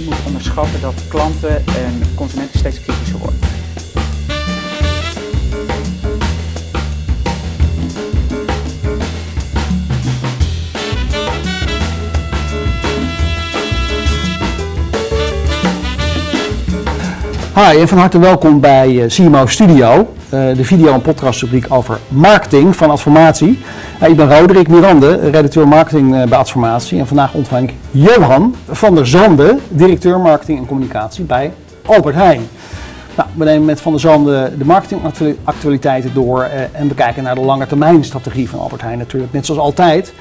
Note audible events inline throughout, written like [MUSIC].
niet moet onderschatten dat klanten en consumenten steeds kritischer worden. Hi en van harte welkom bij eh, CMO Studio, eh, de video- en podcastrubriek over marketing van Adformatie. ik ben Roderick Mirande, redacteur marketing eh, bij Adformatie en vandaag ontvang ik Johan van der Zande, directeur marketing en communicatie bij Albert Heijn. Nou, we nemen met Van der Zande de marketingactualiteiten door en bekijken naar de lange termijn strategie van Albert Heijn natuurlijk, net zoals altijd.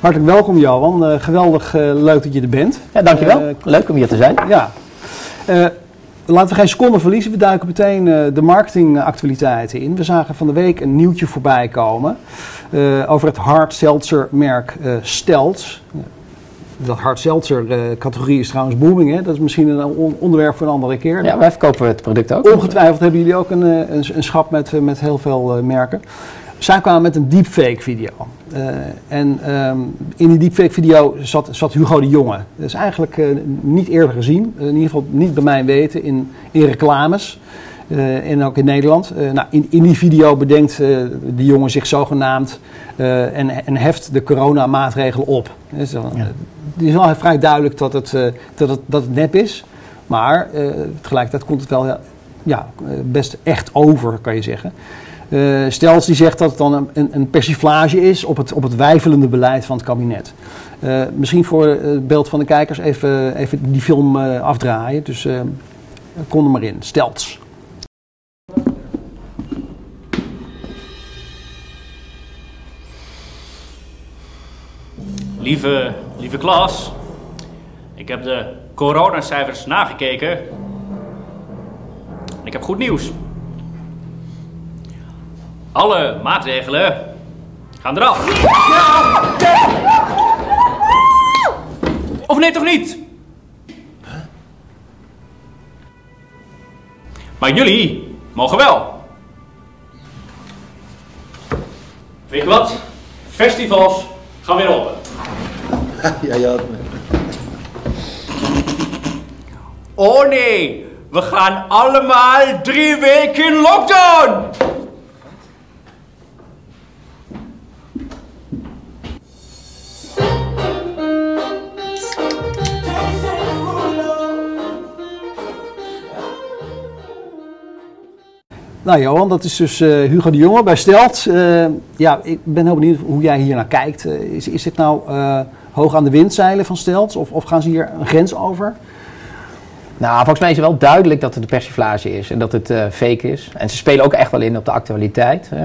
Hartelijk welkom Johan, geweldig leuk dat je er bent. Ja, dankjewel. leuk om hier te zijn. Ja. Laten we geen seconde verliezen. We duiken meteen uh, de marketingactualiteiten in. We zagen van de week een nieuwtje voorbij komen uh, over het hard seltzer merk uh. Dat hard seltzer categorie is trouwens booming. Hè? Dat is misschien een onderwerp voor een andere keer. Ja, wij verkopen het product ook. Ongetwijfeld hebben jullie ook een, een, een schap met, met heel veel merken. Zij kwamen met een deepfake video. Uh, en um, in die deepfake video zat, zat, Hugo de Jonge. Dat is eigenlijk uh, niet eerder gezien, uh, in ieder geval niet bij mij weten, in, in reclames. en ook in Nederland. nou, in, in, die video bedenkt de jongen zich zogenaamd en, en heft de coronamaatregelen op. Dus, ja. Het is wel vrij duidelijk dat het, dat het, dat het nep is. Maar tegelijkertijd komt het wel ja, best echt over, kan je zeggen. Uh, Stels die zegt dat het dan een, een, persiflage is op het, op het wijfelende beleid van het kabinet. Uh, misschien voor het beeld van de kijkers even, even die film afdraaien. Dus kom er maar in. Stels. Lieve, lieve klas, ik heb de coronacijfers nagekeken. En ik heb goed nieuws. Alle maatregelen gaan eraf. Of nee, toch niet? Maar jullie mogen wel. Weet je wat? Festivals gaan weer open. [LAUGHS] Ja, ja. Oh nee, we gaan allemaal drie weken in lockdown. Nou Johan, dat is dus uh, Hugo de Jonge bij Stelt. Uh, ja, ik ben heel benieuwd hoe jij hier naar kijkt. Uh, is, is dit nou hoog aan de windzeilen van Stelt of, of gaan ze hier een grens over? Nou, volgens mij is het wel duidelijk dat het een persiflage is en dat het uh, fake is. En ze spelen ook echt wel in op de actualiteit. Uh,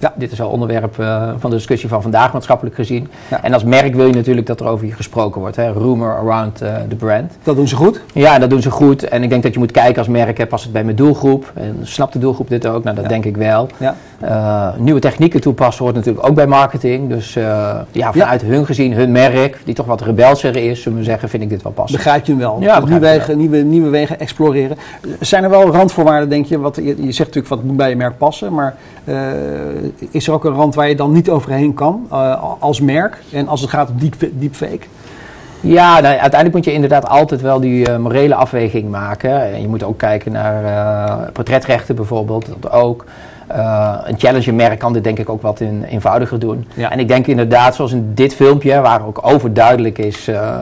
ja. Dit is wel onderwerp uh, van de discussie van vandaag, maatschappelijk gezien. Ja. En als merk wil je natuurlijk dat er over je gesproken wordt. Hè? Rumor around the brand. Dat doen ze goed? Ja, dat doen ze goed. En ik denk dat je moet kijken als merk, past het bij mijn doelgroep? En snapt de doelgroep dit ook? Nou, dat ja. denk ik wel. nieuwe technieken toepassen hoort natuurlijk ook bij marketing. Dus ja, vanuit hun gezien, hun merk, die toch wat rebelser is, zullen we zeggen, vind ik dit wel passen. Begrijp je hem wel? Ja, nieuwe, nieuwe wegen exploreren. Zijn er wel randvoorwaarden, denk je? Wat, je, je zegt natuurlijk wat moet bij je merk passen, maar uh, is er ook een rand waar je dan niet overheen kan uh, als merk? En als het gaat om deep, deepfake? Ja, nou, uiteindelijk moet je inderdaad altijd wel die uh, morele afweging maken. En je moet ook kijken naar portretrechten bijvoorbeeld, dat ook. Uh, een challenger-merk kan dit denk ik ook wat in, eenvoudiger doen. Ja. En ik denk inderdaad, zoals in dit filmpje, waar ook overduidelijk is uh,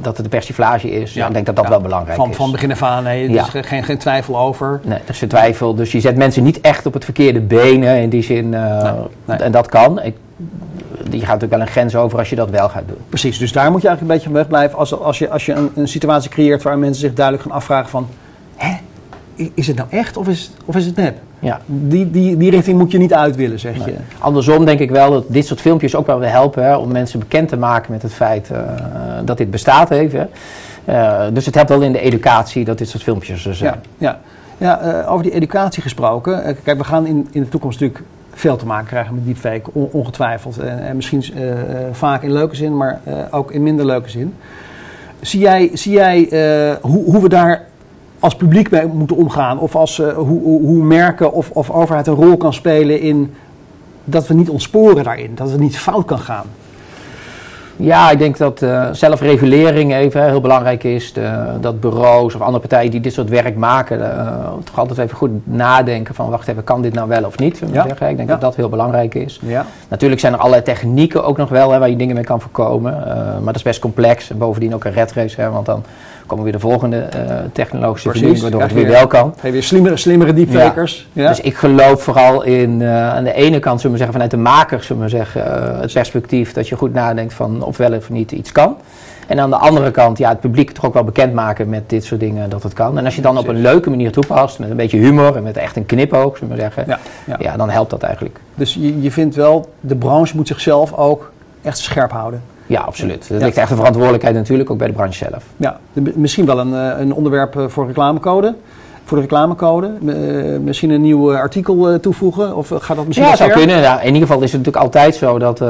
dat het een persiflage is, ja. ik denk dat dat wel belangrijk van, is. Van begin af aan, nee, er is geen, geen twijfel over. Nee, er is geen twijfel. Dus je zet mensen niet echt op het verkeerde benen in die zin. Uh, nee, nee. En dat kan. Ik, die gaat natuurlijk wel een grens over als je dat wel gaat doen. Precies, dus daar moet je eigenlijk een beetje van wegblijven. Als, als je, als je een, een situatie creëert waar mensen zich duidelijk gaan afvragen van... Is het nou echt of is, of is het nep? Ja. Die, die, die richting moet je niet uit willen, zeg je. Andersom denk ik wel dat dit soort filmpjes ook wel weer helpen hè, om mensen bekend te maken met het feit uh, dat dit bestaat even. Uh, dus het helpt wel in de educatie dat dit soort filmpjes er zijn. Ja, ja. ja uh, over die educatie gesproken. kijk, we gaan in, in de toekomst natuurlijk veel te maken krijgen met deepfake, on, ongetwijfeld. En, en misschien vaak in leuke zin, maar ook in minder leuke zin. Zie jij, zie jij hoe, hoe we daar als publiek mee moeten omgaan. Of als, uh, hoe, hoe, merken of, of overheid een rol kan spelen in dat we niet ontsporen daarin. Dat het niet fout kan gaan. Ja, ik denk dat eh, zelfregulering even heel belangrijk is. De- dat bureaus of andere partijen die dit soort werk maken, eh, toch altijd even goed nadenken van wacht even, kan dit nou wel of niet? Ja. zeggen. Ik denk Ja. dat dat heel belangrijk is. Ja. Natuurlijk zijn er allerlei technieken ook nog wel hè, waar je dingen mee kan voorkomen. eh, maar dat is best complex. En bovendien ook een red race, hè, want dan komen weer de volgende eh, technologische voorziening waardoor het weer weer- wel kan. Weer slimmere, slimmere deepfakers? Ja. Dus ik geloof vooral in eh, aan de ene kant, zullen we zeggen, vanuit de makers, zullen we zeggen, eh, het perspectief dat je goed nadenkt van of wel of niet iets kan. En aan de andere kant, ja, het publiek toch ook wel bekendmaken met dit soort dingen dat het kan. En als je dan op een leuke manier toepast, met een beetje humor en met echt een knipoog, zullen we zeggen, Ja, ja, ja. dan helpt dat eigenlijk. Dus je, je vindt wel, de branche moet zichzelf ook echt scherp houden. Ja, absoluut. Dat Ja. ligt echt de verantwoordelijkheid natuurlijk ook bij de branche zelf. Ja, misschien wel een, eh, een onderwerp eh, voor reclamecode. Voor de reclamecode. Eh, misschien een nieuw eh, artikel eh, toevoegen? Of gaat dat misschien Ja, zou ver? kunnen. Ja, in ieder geval is het natuurlijk altijd zo dat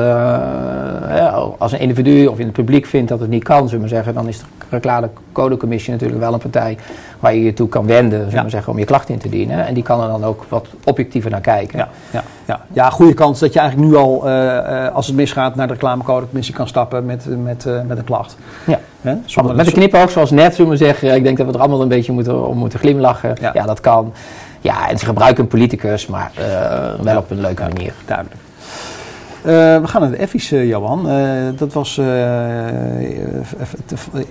als een individu of in het publiek vindt dat het niet kan, zullen we zeggen, dan is de reclamecodecommissie natuurlijk wel een partij waar je je toe kan wenden, zullen Ja. we zeggen, om je klacht in te dienen. En die kan er dan ook wat objectiever naar kijken. Ja, ja, ja. ja, goede kans dat je eigenlijk nu al, als het misgaat, naar de reclamecodecommissie kan stappen met, met, met een klacht. Ja. Hè? Met een dat- knipoog, zoals net, zullen we zeggen. Ik denk dat we er allemaal een beetje moeten, om moeten glimlachen. Ja. Ja. dat kan. Ja, en ze gebruiken een politicus, maar eh, wel op een leuke manier. Duidelijk. Eh, we gaan naar de Effies, eh, Johan. Eh, dat was eh, eh,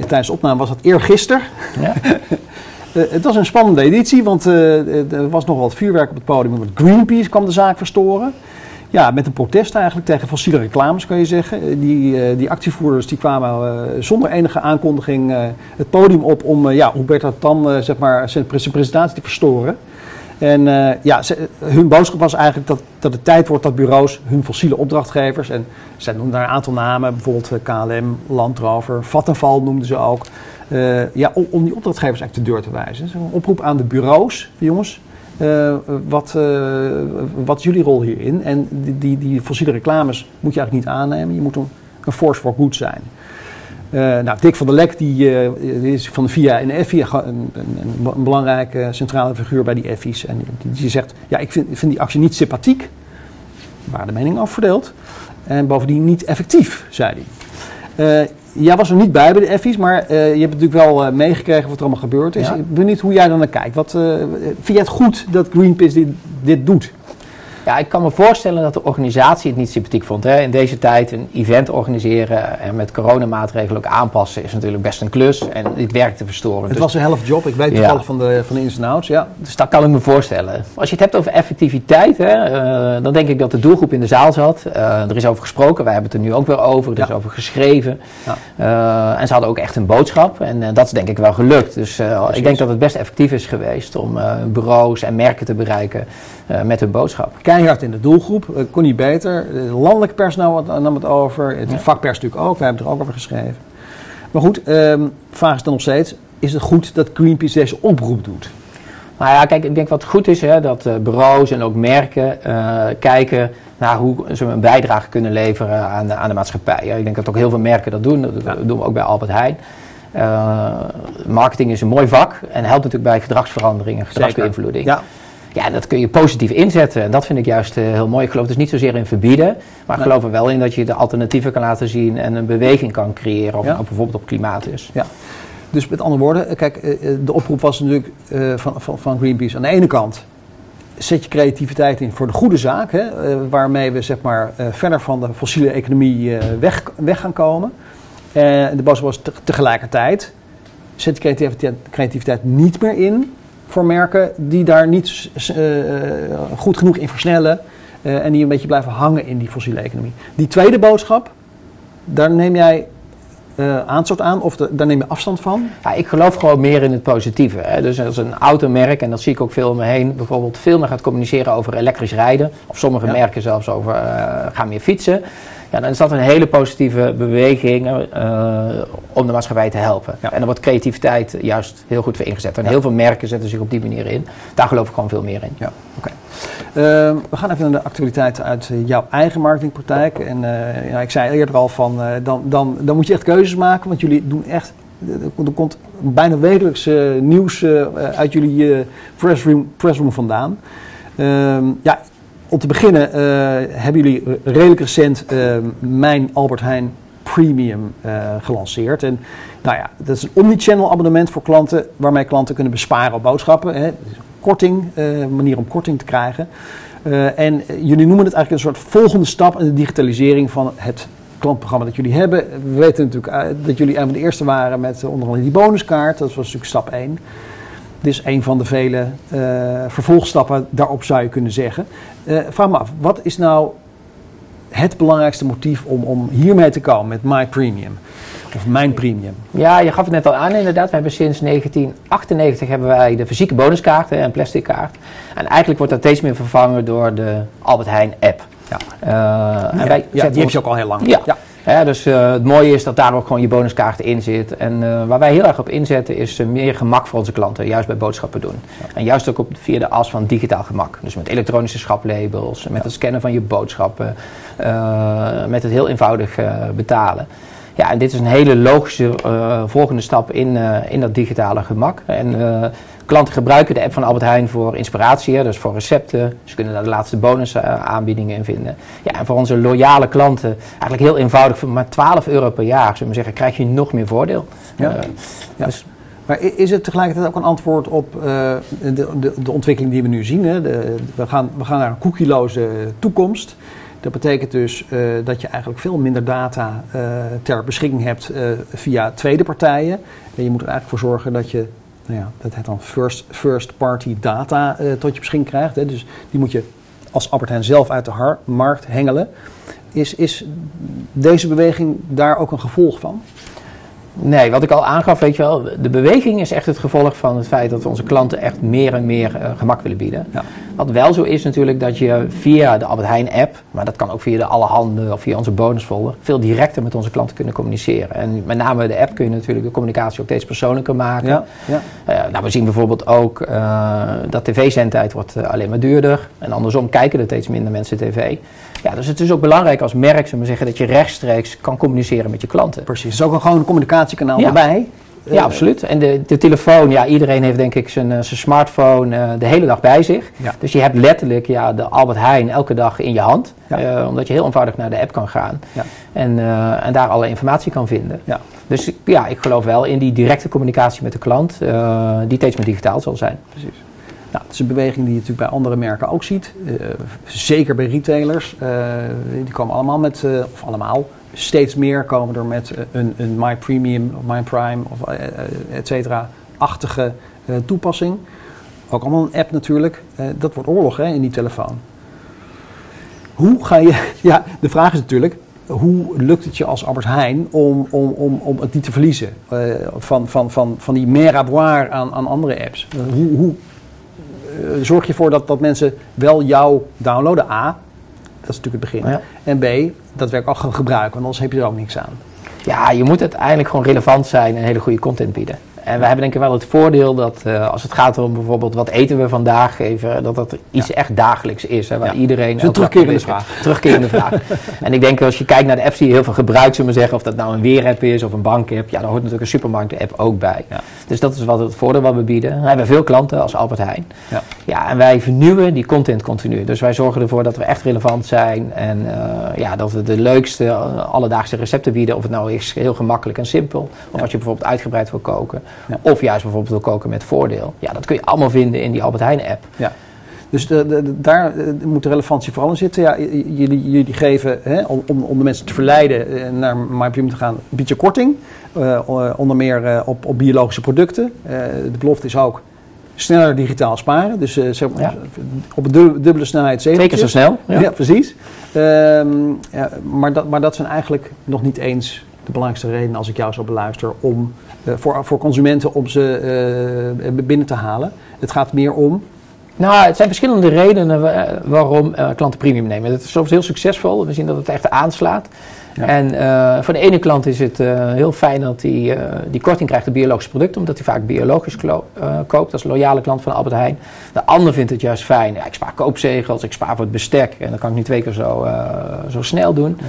tijdens de opname was dat eergisteren. Ja? [LAUGHS] Eh, het was een spannende editie, want eh, er was nog wat vuurwerk op het podium. Want Greenpeace kwam de zaak verstoren. Ja, met een protest eigenlijk tegen fossiele reclames, kan je zeggen. Eh, Die, eh, die actievoerders die kwamen eh, zonder enige aankondiging het podium op om ja, Huberta Tan zeg maar, zijn, pre- zijn presentatie te verstoren. En ja, hun boodschap was eigenlijk dat, dat het tijd wordt dat bureaus hun fossiele opdrachtgevers, en zij noemden daar een aantal namen, bijvoorbeeld KLM, Land Rover, Vattenfall noemden ze ook, ja, om, om die opdrachtgevers eigenlijk de deur te wijzen. Dus een oproep aan de bureaus, jongens, eh, wat, eh, wat is jullie rol hierin? En die, die, die fossiele reclames moet je eigenlijk niet aannemen, je moet een, force for good zijn. Eh, nou, Dick van der Lek die, is van de VIA en de EFI een, een, een, belangrijke centrale figuur bij die EFI's. En die, zegt, ja, ik vind, vind die actie niet sympathiek. Waar de mening over verdeeld. En bovendien niet effectief, zei hij. Jij was er niet bij bij de EFI's, maar eh, je hebt natuurlijk wel eh, meegekregen wat er allemaal gebeurd is. Ja. Ik ben benieuwd hoe jij dan naar kijkt. Wat, eh, vind jij het goed dat Greenpeace dit, dit doet? Ja, ik kan me voorstellen dat de organisatie het niet sympathiek vond. Hè. In deze tijd een event organiseren en met coronamaatregelen ook aanpassen is natuurlijk best een klus. En dit werk te verstoren. Het Dus- was een helft job, ik weet Ja. toevallig van de, van de ins en outs. Ja. Dus dat kan ik me voorstellen. Als je het hebt over effectiviteit, hè, eh, dan denk ik dat de doelgroep in de zaal zat. Eh, er is over gesproken, wij hebben het er nu ook weer over. Er Ja. is over geschreven. Ja. Eh, en ze hadden ook echt een boodschap. En dat is denk ik wel gelukt. Dus ik denk dat het best effectief is geweest om bureaus en merken te bereiken met hun boodschap. Keihard in de doelgroep. Eh, kon niet beter. De landelijke pers nam het, nam het over. Het Ja. vakpers natuurlijk ook. Wij hebben er ook over geschreven. Maar goed, ehm vraag is dan nog steeds. Is het goed dat Greenpeace deze oproep doet? Nou ja, kijk, ik denk wat goed is, hè, dat eh, bureaus en ook merken eh, kijken naar hoe ze een bijdrage kunnen leveren aan de, aan de maatschappij. Ja, ik denk dat ook heel veel merken dat doen. Dat Ja. doen we ook bij Albert Heijn. Eh, marketing is een mooi vak en helpt natuurlijk bij gedragsverandering en gedragsbeïnvloeding. Ja, Ja, dat kun je positief inzetten. En dat vind ik juist eh, heel mooi. Ik geloof dus niet zozeer in verbieden. Maar ik geloof er wel in dat je de alternatieven kan laten zien en een beweging kan creëren. Of Ja. nou bijvoorbeeld op klimaat is. dus met andere woorden. eh, Kijk, eh, de oproep was natuurlijk van, van, van Greenpeace. Aan de ene kant zet je creativiteit in voor de goede zaak. Hè, waarmee we zeg maar, verder van de fossiele economie weg, weg gaan komen. Eh, de boodschap was te- tegelijkertijd. Zet die creativiteit, creativiteit niet meer in voor merken die daar niet eh, goed genoeg in versnellen. eh, en die een beetje blijven hangen in die fossiele economie. Die tweede boodschap, daar neem jij eh aanstoot aan of de- daar neem je afstand van. Ja, ik geloof gewoon meer in het positieve. Hè. Dus als een automerk, en dat zie ik ook veel om me heen, bijvoorbeeld veel meer gaat communiceren over elektrisch rijden. Of sommige Ja. merken zelfs over eh, gaan meer fietsen. Ja, dan is dat een hele positieve beweging eh, om de maatschappij te helpen. Ja. En daar wordt creativiteit juist heel goed voor ingezet. En Ja. heel veel merken zetten zich op die manier in. Daar geloof ik gewoon veel meer in. Ja, oké. Ehm, we gaan even naar de actualiteiten uit eh, jouw eigen marketingpraktijk. En eh, ja, ik zei eerder al van, dan, dan, dan moet je echt keuzes maken, want jullie doen echt, er komt bijna wekelijks nieuws uit jullie pressroom, pressroom vandaan. Ehm, ja, om te beginnen eh, hebben jullie redelijk recent eh, mijn Albert Heijn Premium eh, gelanceerd. En nou ja, dat is een omnichannel abonnement voor klanten waarmee klanten kunnen besparen op boodschappen. Hè. Korting, een manier om korting te krijgen. En jullie noemen het eigenlijk een soort volgende stap in de digitalisering van het klantprogramma dat jullie hebben. We weten natuurlijk dat jullie een van de eerste waren met onder andere die bonuskaart. Dat was natuurlijk stap 1. Dit is een van de vele eh, vervolgstappen daarop zou je kunnen zeggen. Eh vraag me af, wat is nou het belangrijkste motief om, om hiermee te komen met My Premium? Of Mijn Premium? Ja, je gaf het net al aan inderdaad. We hebben sinds 1998 hebben wij de fysieke bonuskaart en plastic kaart. En eigenlijk wordt dat steeds meer vervangen door de Albert Heijn app. Ja. Eh, Ja, wij ja, die heb ons- je ook al heel lang. Ja. ja. Dus eh, het mooie is dat daar ook gewoon je bonuskaart in zit. En eh, waar wij heel erg op inzetten is eh, meer gemak voor onze klanten, juist bij boodschappen doen. En juist ook op, via de as van digitaal gemak. Dus met elektronische schaplabels, met het scannen van je boodschappen, met het heel eenvoudig betalen. Ja, en dit is een hele logische volgende stap in, in dat digitale gemak. En klanten gebruiken de app van Albert Heijn voor inspiratie, hè, dus voor recepten. Ze kunnen daar de laatste bonusaanbiedingen in vinden. Ja, en voor onze loyale klanten, eigenlijk heel eenvoudig, voor maar 12 euro per jaar, zullen we zeggen, krijg je nog meer voordeel. Ja. Eh, Ja. Dus Maar is het tegelijkertijd ook een antwoord op eh, de, de, de ontwikkeling die we nu zien? Hè? De, we, gaan, we gaan naar een cookieloze toekomst. Dat betekent dus eh, dat je eigenlijk veel minder data eh, ter beschikking hebt eh, via tweede partijen. En je moet er eigenlijk voor zorgen dat je nou ja, dat het dan first, first party data eh, tot je beschikking krijgt. Hè? Dus die moet je als Albert zelf uit de markt hengelen. Is, is deze beweging daar ook een gevolg van? Nee, wat ik al aangaf, weet je wel, de beweging is echt het gevolg van het feit dat onze klanten echt meer en meer eh, gemak willen bieden. Ja. Wat wel zo is natuurlijk dat je via de Albert Heijn app, maar dat kan ook via de Allerhande of via onze bonusfolder, veel directer met onze klanten kunnen communiceren. En met name de app kun je natuurlijk de communicatie ook steeds persoonlijker maken. Ja, ja. Eh, nou, we zien bijvoorbeeld ook eh, dat tv-zendtijd wordt alleen maar duurder. En andersom kijken er steeds minder mensen tv. Ja, dus het is ook belangrijk als merk, zullen we zeggen, dat je rechtstreeks kan communiceren met je klanten. Precies, het is ook een, gewoon een communicatiekanaal Ja. erbij. Ja, absoluut. En de, de telefoon, ja, iedereen heeft denk ik zijn, eh, zijn smartphone eh, de hele dag bij zich. Ja. Dus je hebt letterlijk ja, de Albert Heijn elke dag in je hand. Ja. Eh, omdat je heel eenvoudig naar de app kan gaan. Ja. En, eh, en daar alle informatie kan vinden. Ja. Dus ja, ik geloof wel in die directe communicatie met de klant, eh, die steeds meer digitaal zal zijn. Precies. Nou, het is een beweging die je natuurlijk bij andere merken ook ziet. Eh, zeker bij retailers. Eh, die komen allemaal met, eh, of allemaal, steeds meer komen er met een, een My Premium of My Prime of et cetera, achtige toepassing. Ook allemaal een app natuurlijk. Dat wordt oorlog hè, in die telefoon. Hoe ga je, [LAUGHS] ja, de vraag is natuurlijk, hoe lukt het je als Albert Heijn om, om, om, om het niet te verliezen eh, van, van, van, van die mer aan, aan andere apps? Hoe, hoe zorg je ervoor dat, dat mensen wel jou downloaden? A, dat is natuurlijk het begin. Ja. En B, dat werk ook gaan gebruiken, want anders heb je er ook niks aan. Ja, je moet uiteindelijk gewoon relevant zijn en hele goede content bieden. En we hebben denk ik wel het voordeel dat eh, als het gaat om bijvoorbeeld wat eten we vandaag even, dat dat iets echt dagelijks is. Hè, waar Ja. iedereen een terugkerende is. Terugkerende vraag. [LAUGHS] En ik denk als je kijkt naar de apps die je heel veel gebruikt, zullen we zeggen, of dat nou een weerapp is of een bankapp, ja, daar hoort natuurlijk een supermarkt-app ook bij. Ja. Dus dat is wat het voordeel wat we bieden. We hebben veel klanten als Albert Heijn. Ja. Ja, en wij vernieuwen die content continu. Dus wij zorgen ervoor dat we echt relevant zijn en eh, ja, dat we de leukste eh, alledaagse recepten bieden. Of het nou is heel gemakkelijk en simpel. Of als je bijvoorbeeld uitgebreid wil koken. Ja. Of juist bijvoorbeeld wil koken met voordeel. Ja, dat kun je allemaal vinden in die Albert Heijn app. Ja. Dus de, de- de- daar eh, moet de relevantie vooral in zitten. Ja, jullie, jullie geven, hè, om, om, de mensen te verleiden eh, naar MyPremium te gaan, een beetje korting. Eh, onder meer op, op biologische producten. De belofte is ook sneller digitaal sparen. Dus zeg maar, Ja. op een dub- dubbele snelheid Twee keer zo snel. Ja, precies. Ehm, ja, maar, dat, maar dat zijn eigenlijk nog niet eens de belangrijkste redenen, als ik jou zo beluister, om, eh, voor, voor consumenten om ze eh, binnen te halen. Het gaat meer om Nou, het zijn verschillende redenen wa- waarom eh, klanten premium nemen. Het is soms heel succesvol. We zien dat het echt aanslaat. Ja. En eh, voor de ene klant is het eh, heel fijn dat hij eh, die korting krijgt op biologische producten, omdat hij vaak biologisch eh, koopt. Dat is een loyale klant van Albert Heijn. De ander vindt het juist fijn. Ja, ik spaar koopzegels, ik spaar voor het bestek. En dan kan ik nu twee keer zo, eh, zo snel doen. Ja.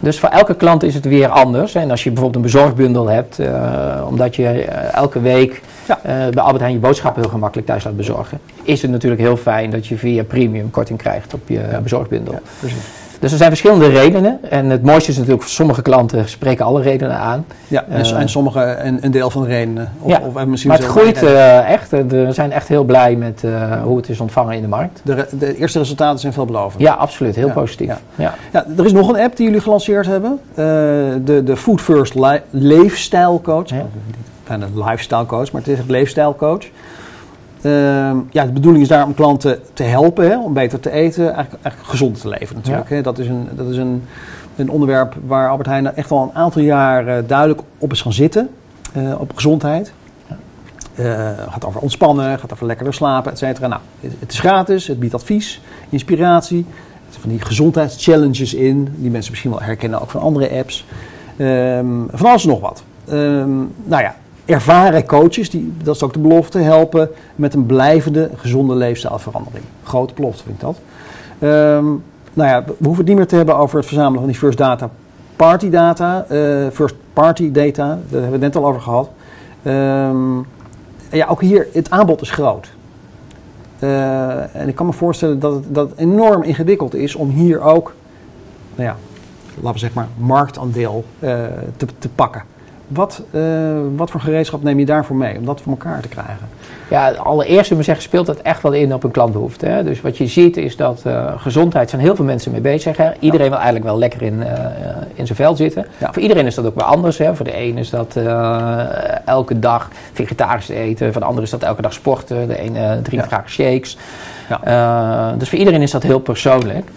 Dus voor elke klant is het weer anders. En als je bijvoorbeeld een bezorgbundel hebt, eh, omdat je eh, elke week Ja. eh, bij Albert Heijn je boodschappen heel gemakkelijk thuis laat bezorgen, is het natuurlijk heel fijn dat je via premium korting krijgt op je bezorgbundel. Ja, precies. Dus er zijn verschillende redenen. En het mooiste is natuurlijk, voor sommige klanten spreken alle redenen aan. Ja, en, Eh. en sommige een, een deel van de redenen. Of, Ja, of en misschien Maar het groeit eh, echt. Eh, We zijn echt heel blij met hoe het is ontvangen in de markt. de, de eerste resultaten zijn veelbelovend. Ja, absoluut. Heel Ja, positief. ja. Ja. Ja, er is nog een app die jullie gelanceerd hebben. De, de Food First li Leefstijl Coach. Bijna lifestyle coach, maar het is echt leefstijl coach. Ehm, ja, de bedoeling is daar om klanten te helpen, hè, om beter te eten, eigenlijk, eigenlijk gezond te leven natuurlijk. Hè. Dat is, een, dat is een, een onderwerp waar Albert Heijn echt al een aantal jaar eh, duidelijk op is gaan zitten, eh, op gezondheid. Eh, gaat over ontspannen, gaat over lekkerder slapen, et cetera. Nou, het, het is gratis, het biedt advies, inspiratie. Er zitten van die gezondheidschallenges in, die mensen misschien wel herkennen ook van andere apps. Ehm, van alles en nog wat. Ehm, nou ja, ervaren coaches, die, dat is ook de belofte, helpen met een blijvende gezonde leefstijlverandering. Grote belofte vind ik dat. Ehm, nou ja, we hoeven het niet meer te hebben over het verzamelen van die first data party data, eh, first party data, daar hebben we het net al over gehad. Ehm, ja, ook hier, het aanbod is groot. Eh, en ik kan me voorstellen dat het, dat enorm ingewikkeld is om hier ook, nou ja, laten we zeggen maar, marktaandeel eh, te, te pakken. Wat, eh, wat voor gereedschap neem je daarvoor mee om dat voor elkaar te krijgen? Ja, allereerst moet ik zeggen, speelt dat echt wel in op een klantbehoefte. Hè? Dus wat je ziet is dat eh, gezondheid zijn heel veel mensen mee bezig. Hè? Iedereen wil eigenlijk wel lekker in, eh, in zijn vel zitten. Ja. Voor iedereen is dat ook weer anders. Hè? Voor de een is dat elke dag vegetarisch eten. Voor de ander is dat elke dag sporten. De ene eh, drinkt Ja. graag shakes. Ja. Dus voor iedereen is dat heel persoonlijk.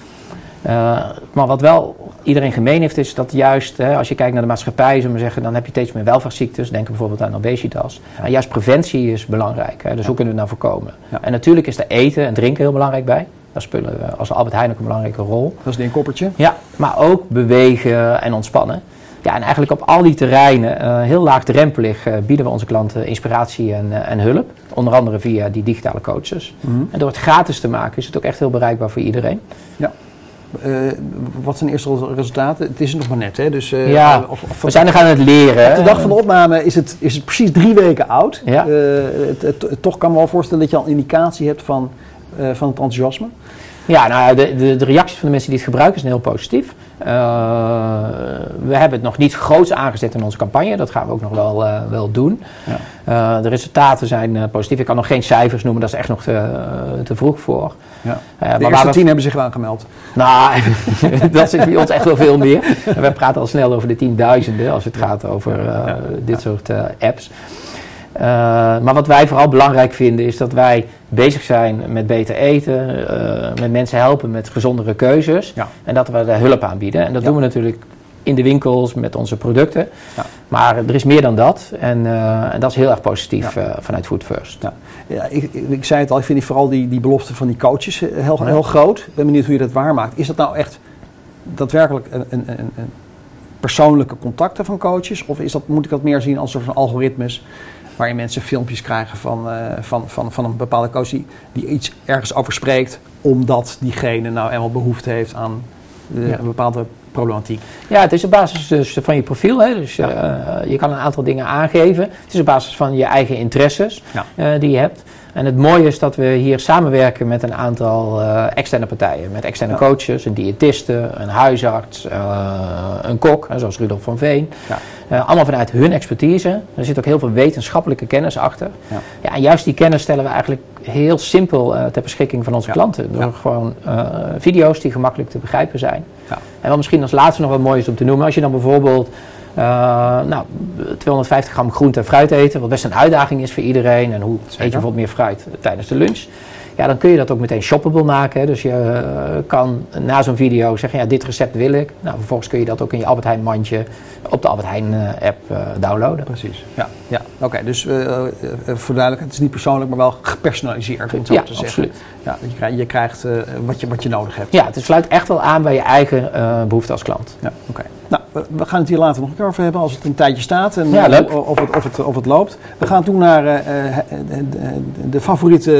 Maar wat wel iedereen gemeen heeft, is dat juist, hè, als je kijkt naar de maatschappij, zullen we zeggen, dan heb je steeds meer welvaartsziektes. Denk bijvoorbeeld aan obesitas. En juist preventie is belangrijk. Hè, dus hoe kunnen we het nou voorkomen? Ja. En natuurlijk is er eten en drinken heel belangrijk bij. Daar spelen we als Albert Heijn ook een belangrijke rol. Dat is een koppertje. Ja, maar ook bewegen en ontspannen. Ja, en eigenlijk op al die terreinen, eh, heel laagdrempelig, eh, bieden we onze klanten inspiratie en, eh, en hulp. Onder andere via die digitale coaches. En door het gratis te maken is het ook echt heel bereikbaar voor iedereen. Eh, wat zijn eerste resultaten? Het is nog maar net, hè? Dus, eh, Ja, of, of- We zijn nog aan het leren. Op de dag van de opname is het, is het precies drie weken oud. Ja. Eh, het, het- het- toch kan me wel voorstellen dat je al een indicatie hebt van, eh, van het enthousiasme. Ja, nou, de, de, de reacties van de mensen die het gebruiken zijn heel positief. Eh, we hebben het nog niet groots aangezet in onze campagne. Dat gaan we ook nog wel, eh, wel doen. Ja. Eh, de resultaten zijn positief. Ik kan nog geen cijfers noemen, dat is echt nog te, te vroeg voor. Ja. De maar eerste we- tien hebben zich aangemeld. Nou, [LAUGHS] dat is bij ons echt wel veel meer. We praten al snel over de tienduizenden als het gaat over dit soort apps. Eh, maar wat wij vooral belangrijk vinden is dat wij bezig zijn met beter eten, eh, met mensen helpen met gezondere keuzes Ja. en dat we daar hulp aanbieden. En dat Ja. doen we natuurlijk in de winkels met onze producten. Ja. Maar er is meer dan dat en, eh, en dat is heel erg positief vanuit Food First. Ja. Ja, ik, ik, ik zei het al, ik vind vooral die, die belofte van die coaches heel, heel groot. Ik ben benieuwd hoe je dat waarmaakt. Is dat nou echt daadwerkelijk een, een, een, een persoonlijke contacten van coaches? Of is dat, moet ik dat meer zien als een soort van algoritmes waarin mensen filmpjes krijgen van, eh, van, van, van een bepaalde coach die, die iets ergens over spreekt, omdat diegene nou eenmaal behoefte heeft aan eh, Ja. een bepaalde problematiek. Ja, het is op basis dus van je profiel. Hè? Dus eh, je kan een aantal dingen aangeven. Het is op basis van je eigen interesses Ja. die je hebt. En het mooie is dat we hier samenwerken met een aantal eh, externe partijen. Met externe Ja. coaches, een diëtiste, een huisarts, eh, een kok, zoals Rudolf van Veen. Ja. Eh, allemaal vanuit hun expertise. Er zit ook heel veel wetenschappelijke kennis achter. Ja. Ja, en juist die kennis stellen we eigenlijk heel simpel ter beschikking van onze klanten. Door gewoon video's die gemakkelijk te begrijpen zijn. Ja. En wat misschien als laatste nog wat mooi is om te noemen. Als je dan bijvoorbeeld eh, nou, 250 gram groente en fruit eten. Wat best een uitdaging is voor iedereen. En hoe eet je bijvoorbeeld meer fruit tijdens de lunch. Ja, dan kun je dat ook meteen shoppable maken. hè. Dus je eh, kan na zo'n video zeggen, ja, dit recept wil ik. Nou, vervolgens kun je dat ook in je Albert Heijn mandje op de Albert Heijn eh, app eh, downloaden. Precies. Ja, ja. oké. dus eh, eh, voor duidelijkheid, het is niet persoonlijk, maar wel gepersonaliseerd. Om het zo Ja, te zeggen. absoluut. Ja, je krijgt, je krijgt eh, wat, je, wat je nodig hebt. Ja, het sluit echt wel aan bij je eigen eh behoefte als klant. Ja, oké. We, gaan het hier later nog een keer over hebben als het een tijdje staat en Ja, eh, leuk. of, het, of, het, of het loopt. We gaan toen naar eh, eh, de, de, favoriete,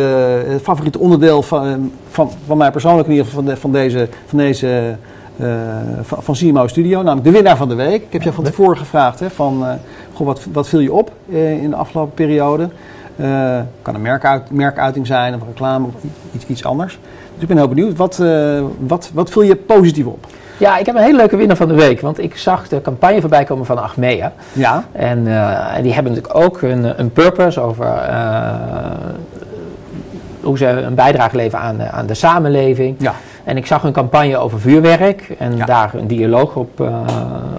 het favoriete onderdeel van, van, van mij persoonlijk in ieder geval van, de- van deze, van deze van, van CMO Studio, namelijk de winnaar van de week. Ik heb je van tevoren gevraagd hè, van, goh, wat, wat viel je op in de afgelopen periode? Kan een merkuit, merkuiting zijn of reclame of iets, iets anders. Dus ik ben heel benieuwd. Wat, wat, wat viel je positief op? Ja, ik heb een hele leuke winnaar van de week. Want ik zag de campagne voorbij komen van Achmea. Ja, En eh, die hebben natuurlijk ook een, een purpose over eh, hoe ze een bijdrage leveren aan de, aan de samenleving. ja. En ik zag een campagne over vuurwerk en Ja. daar een dialoog op, eh,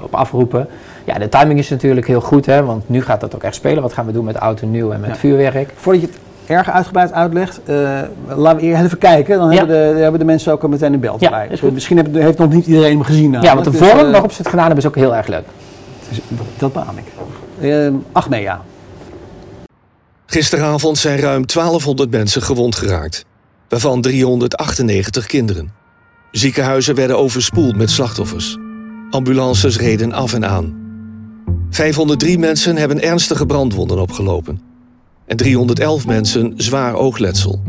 op afroepen. Ja, de timing is natuurlijk heel goed, hè, want nu gaat dat ook echt spelen. Wat gaan we doen met oud en nieuw en met Ja. vuurwerk? Voordat je het erg uitgebreid uitlegt, eh, laten we eerst even kijken. Dan Ja. hebben, de, hebben de mensen ook al meteen een beeld Ja, bij. goed. Misschien heeft, heeft nog niet iedereen hem gezien. ja, want de Dus, vorm eh, waarop ze het gedaan hebben is ook heel erg leuk. dus dat beaam ik. Uh, Achmea. Gisteravond zijn ruim 1200 mensen gewond geraakt, waarvan 398 kinderen. Ziekenhuizen werden overspoeld met slachtoffers. Ambulances reden af en aan. 503 mensen hebben ernstige brandwonden opgelopen. En 311 mensen zwaar oogletsel.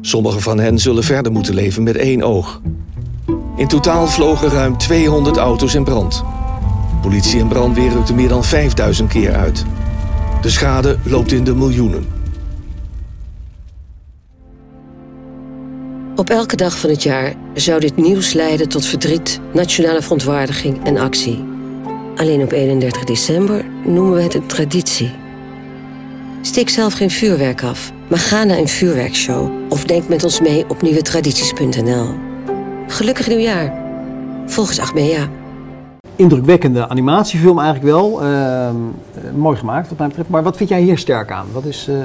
Sommigen van hen zullen verder moeten leven met één oog. In totaal vlogen ruim 200 auto's in brand. Politie en brandweer rukten meer dan 5000 keer uit. De schade loopt in de miljoenen. Op elke dag van het jaar zou dit nieuws leiden tot verdriet, nationale verontwaardiging en actie. Alleen op 31 december noemen we het een traditie. Steek zelf geen vuurwerk af, maar ga naar een vuurwerkshow of denk met ons mee op nieuwetradities.nl. Gelukkig nieuwjaar. Volgens Achmea. Indrukwekkende animatiefilm eigenlijk wel. Ehm, eh, mooi gemaakt wat mij betreft. Maar wat vind jij hier sterk aan? Wat is, eh,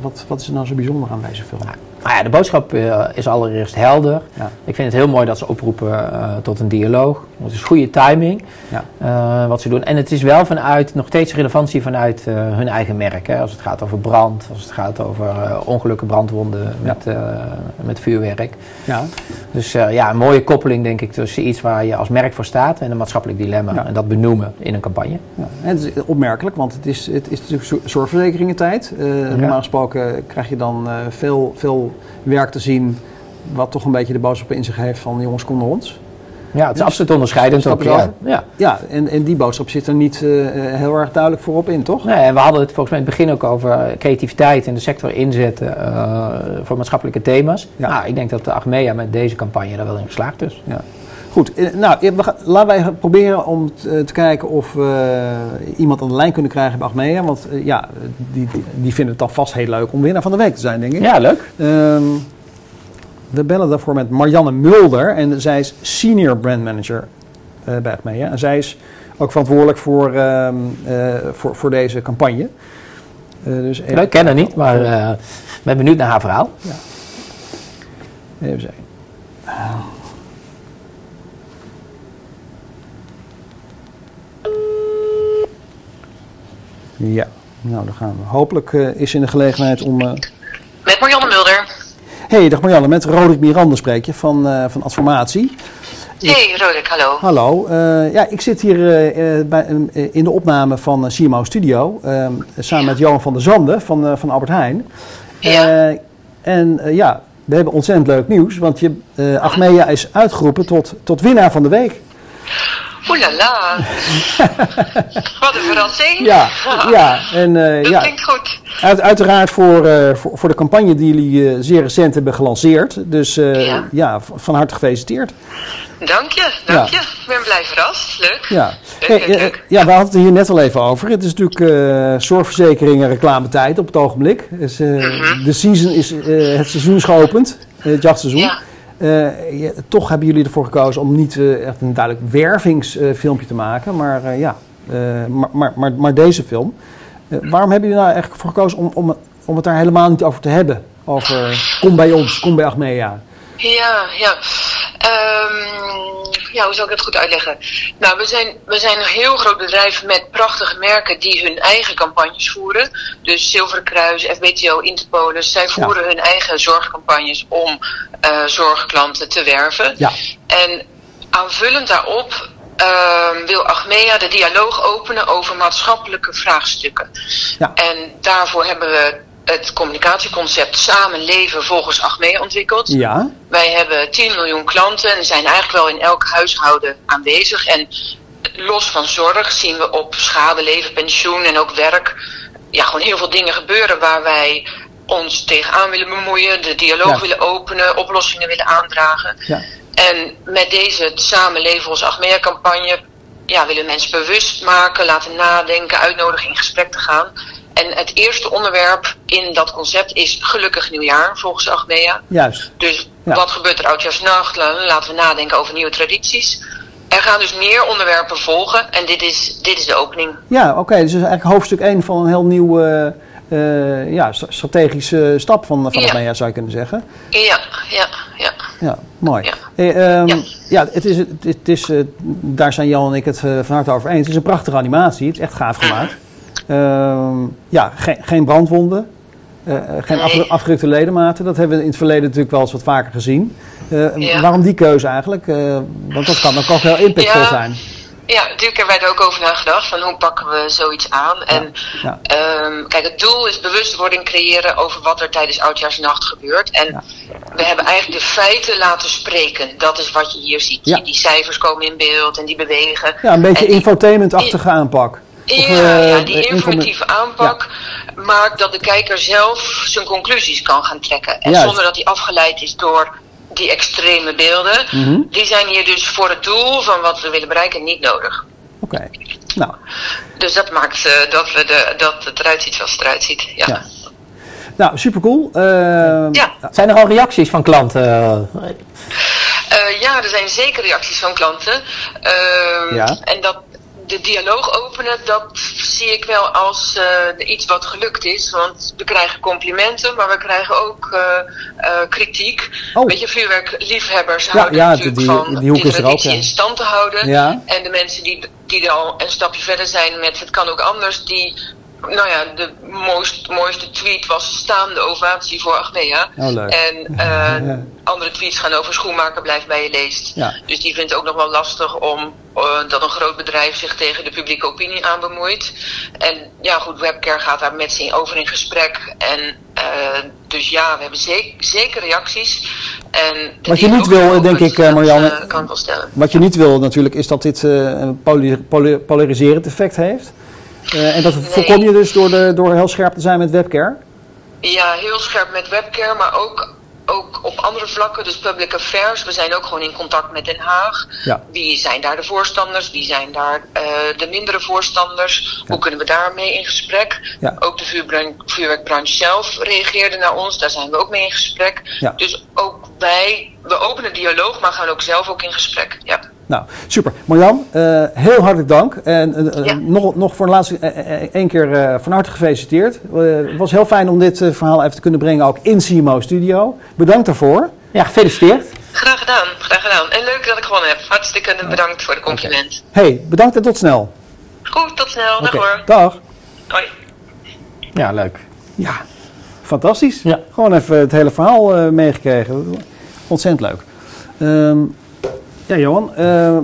wat, wat is er nou zo bijzonder aan deze film? Nou ja, de boodschap eh, is allereerst helder. Ja. Ik vind het heel mooi dat ze oproepen eh, tot een dialoog. Het is goede timing Ja. eh, wat ze doen. En het is wel vanuit, nog steeds relevantie vanuit hun eigen merk. Hè. Als het gaat over brand, als het gaat over ongelukken, brandwonden met, met vuurwerk. Ja. Dus ja, een mooie koppeling denk ik tussen iets waar je als merk voor staat en een maatschappelijk dilemma. En dat benoemen in een campagne. Ja, en het is opmerkelijk, want het is, het is natuurlijk zo- zorgverzekeringentijd. Eh Normaal gesproken krijg je dan eh, veel, veel werk te zien wat toch een beetje de boodschap in zich heeft van jongens, kom naar ons. Ja, het is Dus- absoluut onderscheidend ook. Ja. Ja. Ja, en, en die boodschap zit er niet eh, eh, heel erg duidelijk voorop in, toch? Nee, en we hadden het volgens mij in het begin ook over creativiteit in de sector inzetten eh, voor maatschappelijke thema's. Ja. Nou, ik denk dat de Achmea met deze campagne daar wel in geslaagd is. Ja. Goed, eh, nou, eh, we gaan, laten wij proberen om eh, te kijken of we iemand aan de lijn kunnen krijgen bij Achmea. Want eh, ja, die, die, vinden het dan vast heel leuk om winnaar van de week te zijn, denk ik. Ja, leuk. Ehm, we bellen daarvoor met Marianne Mulder en zij is senior brand manager eh, bij Achmea. En zij is ook verantwoordelijk voor, ehm, eh, voor, voor deze campagne. Eh, dus even, Leuk, kennen niet, maar eh, ik ben benieuwd naar haar verhaal. even zeggen. Ja, nou dan gaan we. Hopelijk eh, is in de gelegenheid om... eh, Met Marianne Mulder. Hey, dag Marianne, met Roderick Miranda spreek je van, eh van Adformatie. Hey Roderick, hallo. Hallo, ja, ik zit hier bij, eh, in de opname van CMO Studio, eh, samen met Johan van der Zanden van, van Albert Heijn. Ja. En ja, we hebben ontzettend leuk nieuws, want je, Achmea is uitgeroepen tot, tot winnaar van de week. Oelala. [LAUGHS] Wat een verrassing. Ja, ja, en eh, Dat ja, klinkt goed. uit, uiteraard voor, eh, voor, voor de campagne die jullie eh, zeer recent hebben gelanceerd. Dus Ja. ja, van harte gefeliciteerd. Dank je, dank Ja. je. Ik ben blij verrast. Leuk. Ja. Leuk, Hey, leuk, leuk. ja, we hadden het hier net al even over. Het is natuurlijk eh zorgverzekeringen reclametijd op het ogenblik. Dus, eh, De season is, het seizoen is geopend, het jachtseizoen. Ja. Eh, toch hebben jullie ervoor gekozen om niet eh, echt een duidelijk wervingsfilmpje te maken, maar eh, ja, maar, maar, maar, maar deze film. Waarom hebben jullie nou eigenlijk voor gekozen om, om, om het daar helemaal niet over te hebben? Over kom bij ons, kom bij Achmea. Ja, ja. Ehm, ja, hoe zal ik dat goed uitleggen? Nou, we zijn, we zijn een heel groot bedrijf met prachtige merken die hun eigen campagnes voeren. Dus Zilveren Kruis, FBTO, Interpolis. Zij voeren hun eigen zorgcampagnes om eh, zorgklanten te werven. Ja. En aanvullend daarop ehm, wil Achmea de dialoog openen over maatschappelijke vraagstukken. Ja. En daarvoor hebben we het communicatieconcept Samen leven volgens Achmea ontwikkeld. Ja, Wij hebben 10 miljoen klanten en zijn eigenlijk wel in elk huishouden aanwezig. En los van zorg zien we op schade, leven, pensioen en ook werk ja, gewoon heel veel dingen gebeuren waar wij ons tegenaan willen bemoeien, de dialoog Ja. willen openen, oplossingen willen aandragen. Ja. En met deze Samenleven ons Achmea-campagne ja, willen mensen bewust maken, laten nadenken, uitnodigen in gesprek te gaan. En het eerste onderwerp in dat concept is gelukkig nieuwjaar, volgens Achmea. Juist. Dus Ja. wat gebeurt er oudjaarsnacht? La- Laten we nadenken over nieuwe tradities. Er gaan dus meer onderwerpen volgen en dit is, dit is de opening. Ja, oké. dus dat is eigenlijk hoofdstuk 1 van een heel nieuwe eh, ja, st- strategische stap van, van Ja. Zou je kunnen zeggen. Ja, ja, ja. Ja, mooi. Ja. Eh, ehm, Ja. ja. het is, het, het is, eh, daar zijn Jan en ik het eh, van harte over eens. Het is een prachtige animatie. Het is echt gaaf gemaakt. Ehm, ja, geen, geen brandwonden. eh, eh, geen Nee. afge- afgerukte ledematen. Dat hebben we in het verleden natuurlijk wel eens wat vaker gezien. Eh, Ja. Waarom die keuze eigenlijk? Eh, want dat kan ook heel impactvol Ja. zijn. Ja, natuurlijk hebben wij er ook over nagedacht van hoe pakken we zoiets aan. En Ja. ehm, kijk, het doel is bewustwording creëren over wat er tijdens Oudjaarsnacht gebeurt. En Ja. we hebben eigenlijk de feiten laten spreken. Dat is wat je hier ziet. Die cijfers komen in beeld en die bewegen. Ja, een beetje infotainment-achtige aanpak. Ja, Of, ja, eh, die informa- informatieve aanpak maakt dat de kijker zelf zijn conclusies kan gaan trekken. En Juist. zonder dat hij afgeleid is door die extreme beelden. Mhm. Die zijn hier dus voor het doel van wat we willen bereiken niet nodig. Oké. Nou, Dus dat maakt eh, dat, we de, dat het eruit ziet zoals het eruit ziet. Ja. Ja. nou super cool. Ja. Zijn er al reacties van klanten? Eh, ja, er zijn zeker reacties van klanten. Ehm, Ja. En dat de dialoog openen, dat zie ik wel als eh, iets wat gelukt is. Want we krijgen complimenten, maar we krijgen ook eh, eh, kritiek. Oh. Weet je, vuurwerkliefhebbers Ja, houden ja, natuurlijk die- van die hoek is er ook, traditie ja. in stand te houden. Ja. En de mensen die, die er al een stapje verder zijn met het kan ook anders, die... Nou ja, de mooist, mooiste tweet was staande ovatie voor Achmea. Oh. En [LAUGHS] eh, andere tweets gaan over schoenmaker blijft bij je leest. Ja. Dus die vindt ook nog wel lastig om eh, dat een groot bedrijf zich tegen de publieke opinie aan bemoeit. En ja, goed, Webcare gaat daar met ze over in gesprek. En eh, dus ja, we hebben zeker, zeker reacties. En Wat je niet wil, denk ik, Marianne- kan wel stellen. Wat je niet wil natuurlijk is dat dit een polariserend effect heeft. Eh, en dat voorkom je dus door, de, door heel scherp te zijn met webcare. Ja, heel scherp met webcare, maar ook, ook op andere vlakken. Dus public affairs. We zijn ook gewoon in contact met Den Haag. Ja. Wie zijn daar de voorstanders? Wie zijn daar eh, de mindere voorstanders? Hoe kunnen we daarmee in gesprek? Ja. Ook de vuurbran- vuurwerkbranche zelf reageerde naar ons. Daar zijn we ook mee in gesprek. Dus ook wij, we openen dialoog, maar gaan ook zelf ook in gesprek. Ja. Nou, super. Marjan, eh, heel hartelijk dank. En eh, eh, Ja. nog, nog voor de laatste één keer eh, van harte gefeliciteerd. Eh, het was heel fijn om dit verhaal even te kunnen brengen, ook in CMO Studio. Bedankt daarvoor. Ja, gefeliciteerd. Graag gedaan, graag gedaan. En leuk dat ik gewonnen heb. Hartstikke bedankt voor de compliment. hey, bedankt en tot snel. Goed, tot snel. Dag hoor. Dag. Hoi. Ja, leuk. Ja, fantastisch. Ja. Gewoon even het hele verhaal eh, meegekregen. Ontzettend leuk. Ehm, ja, Johan. eh,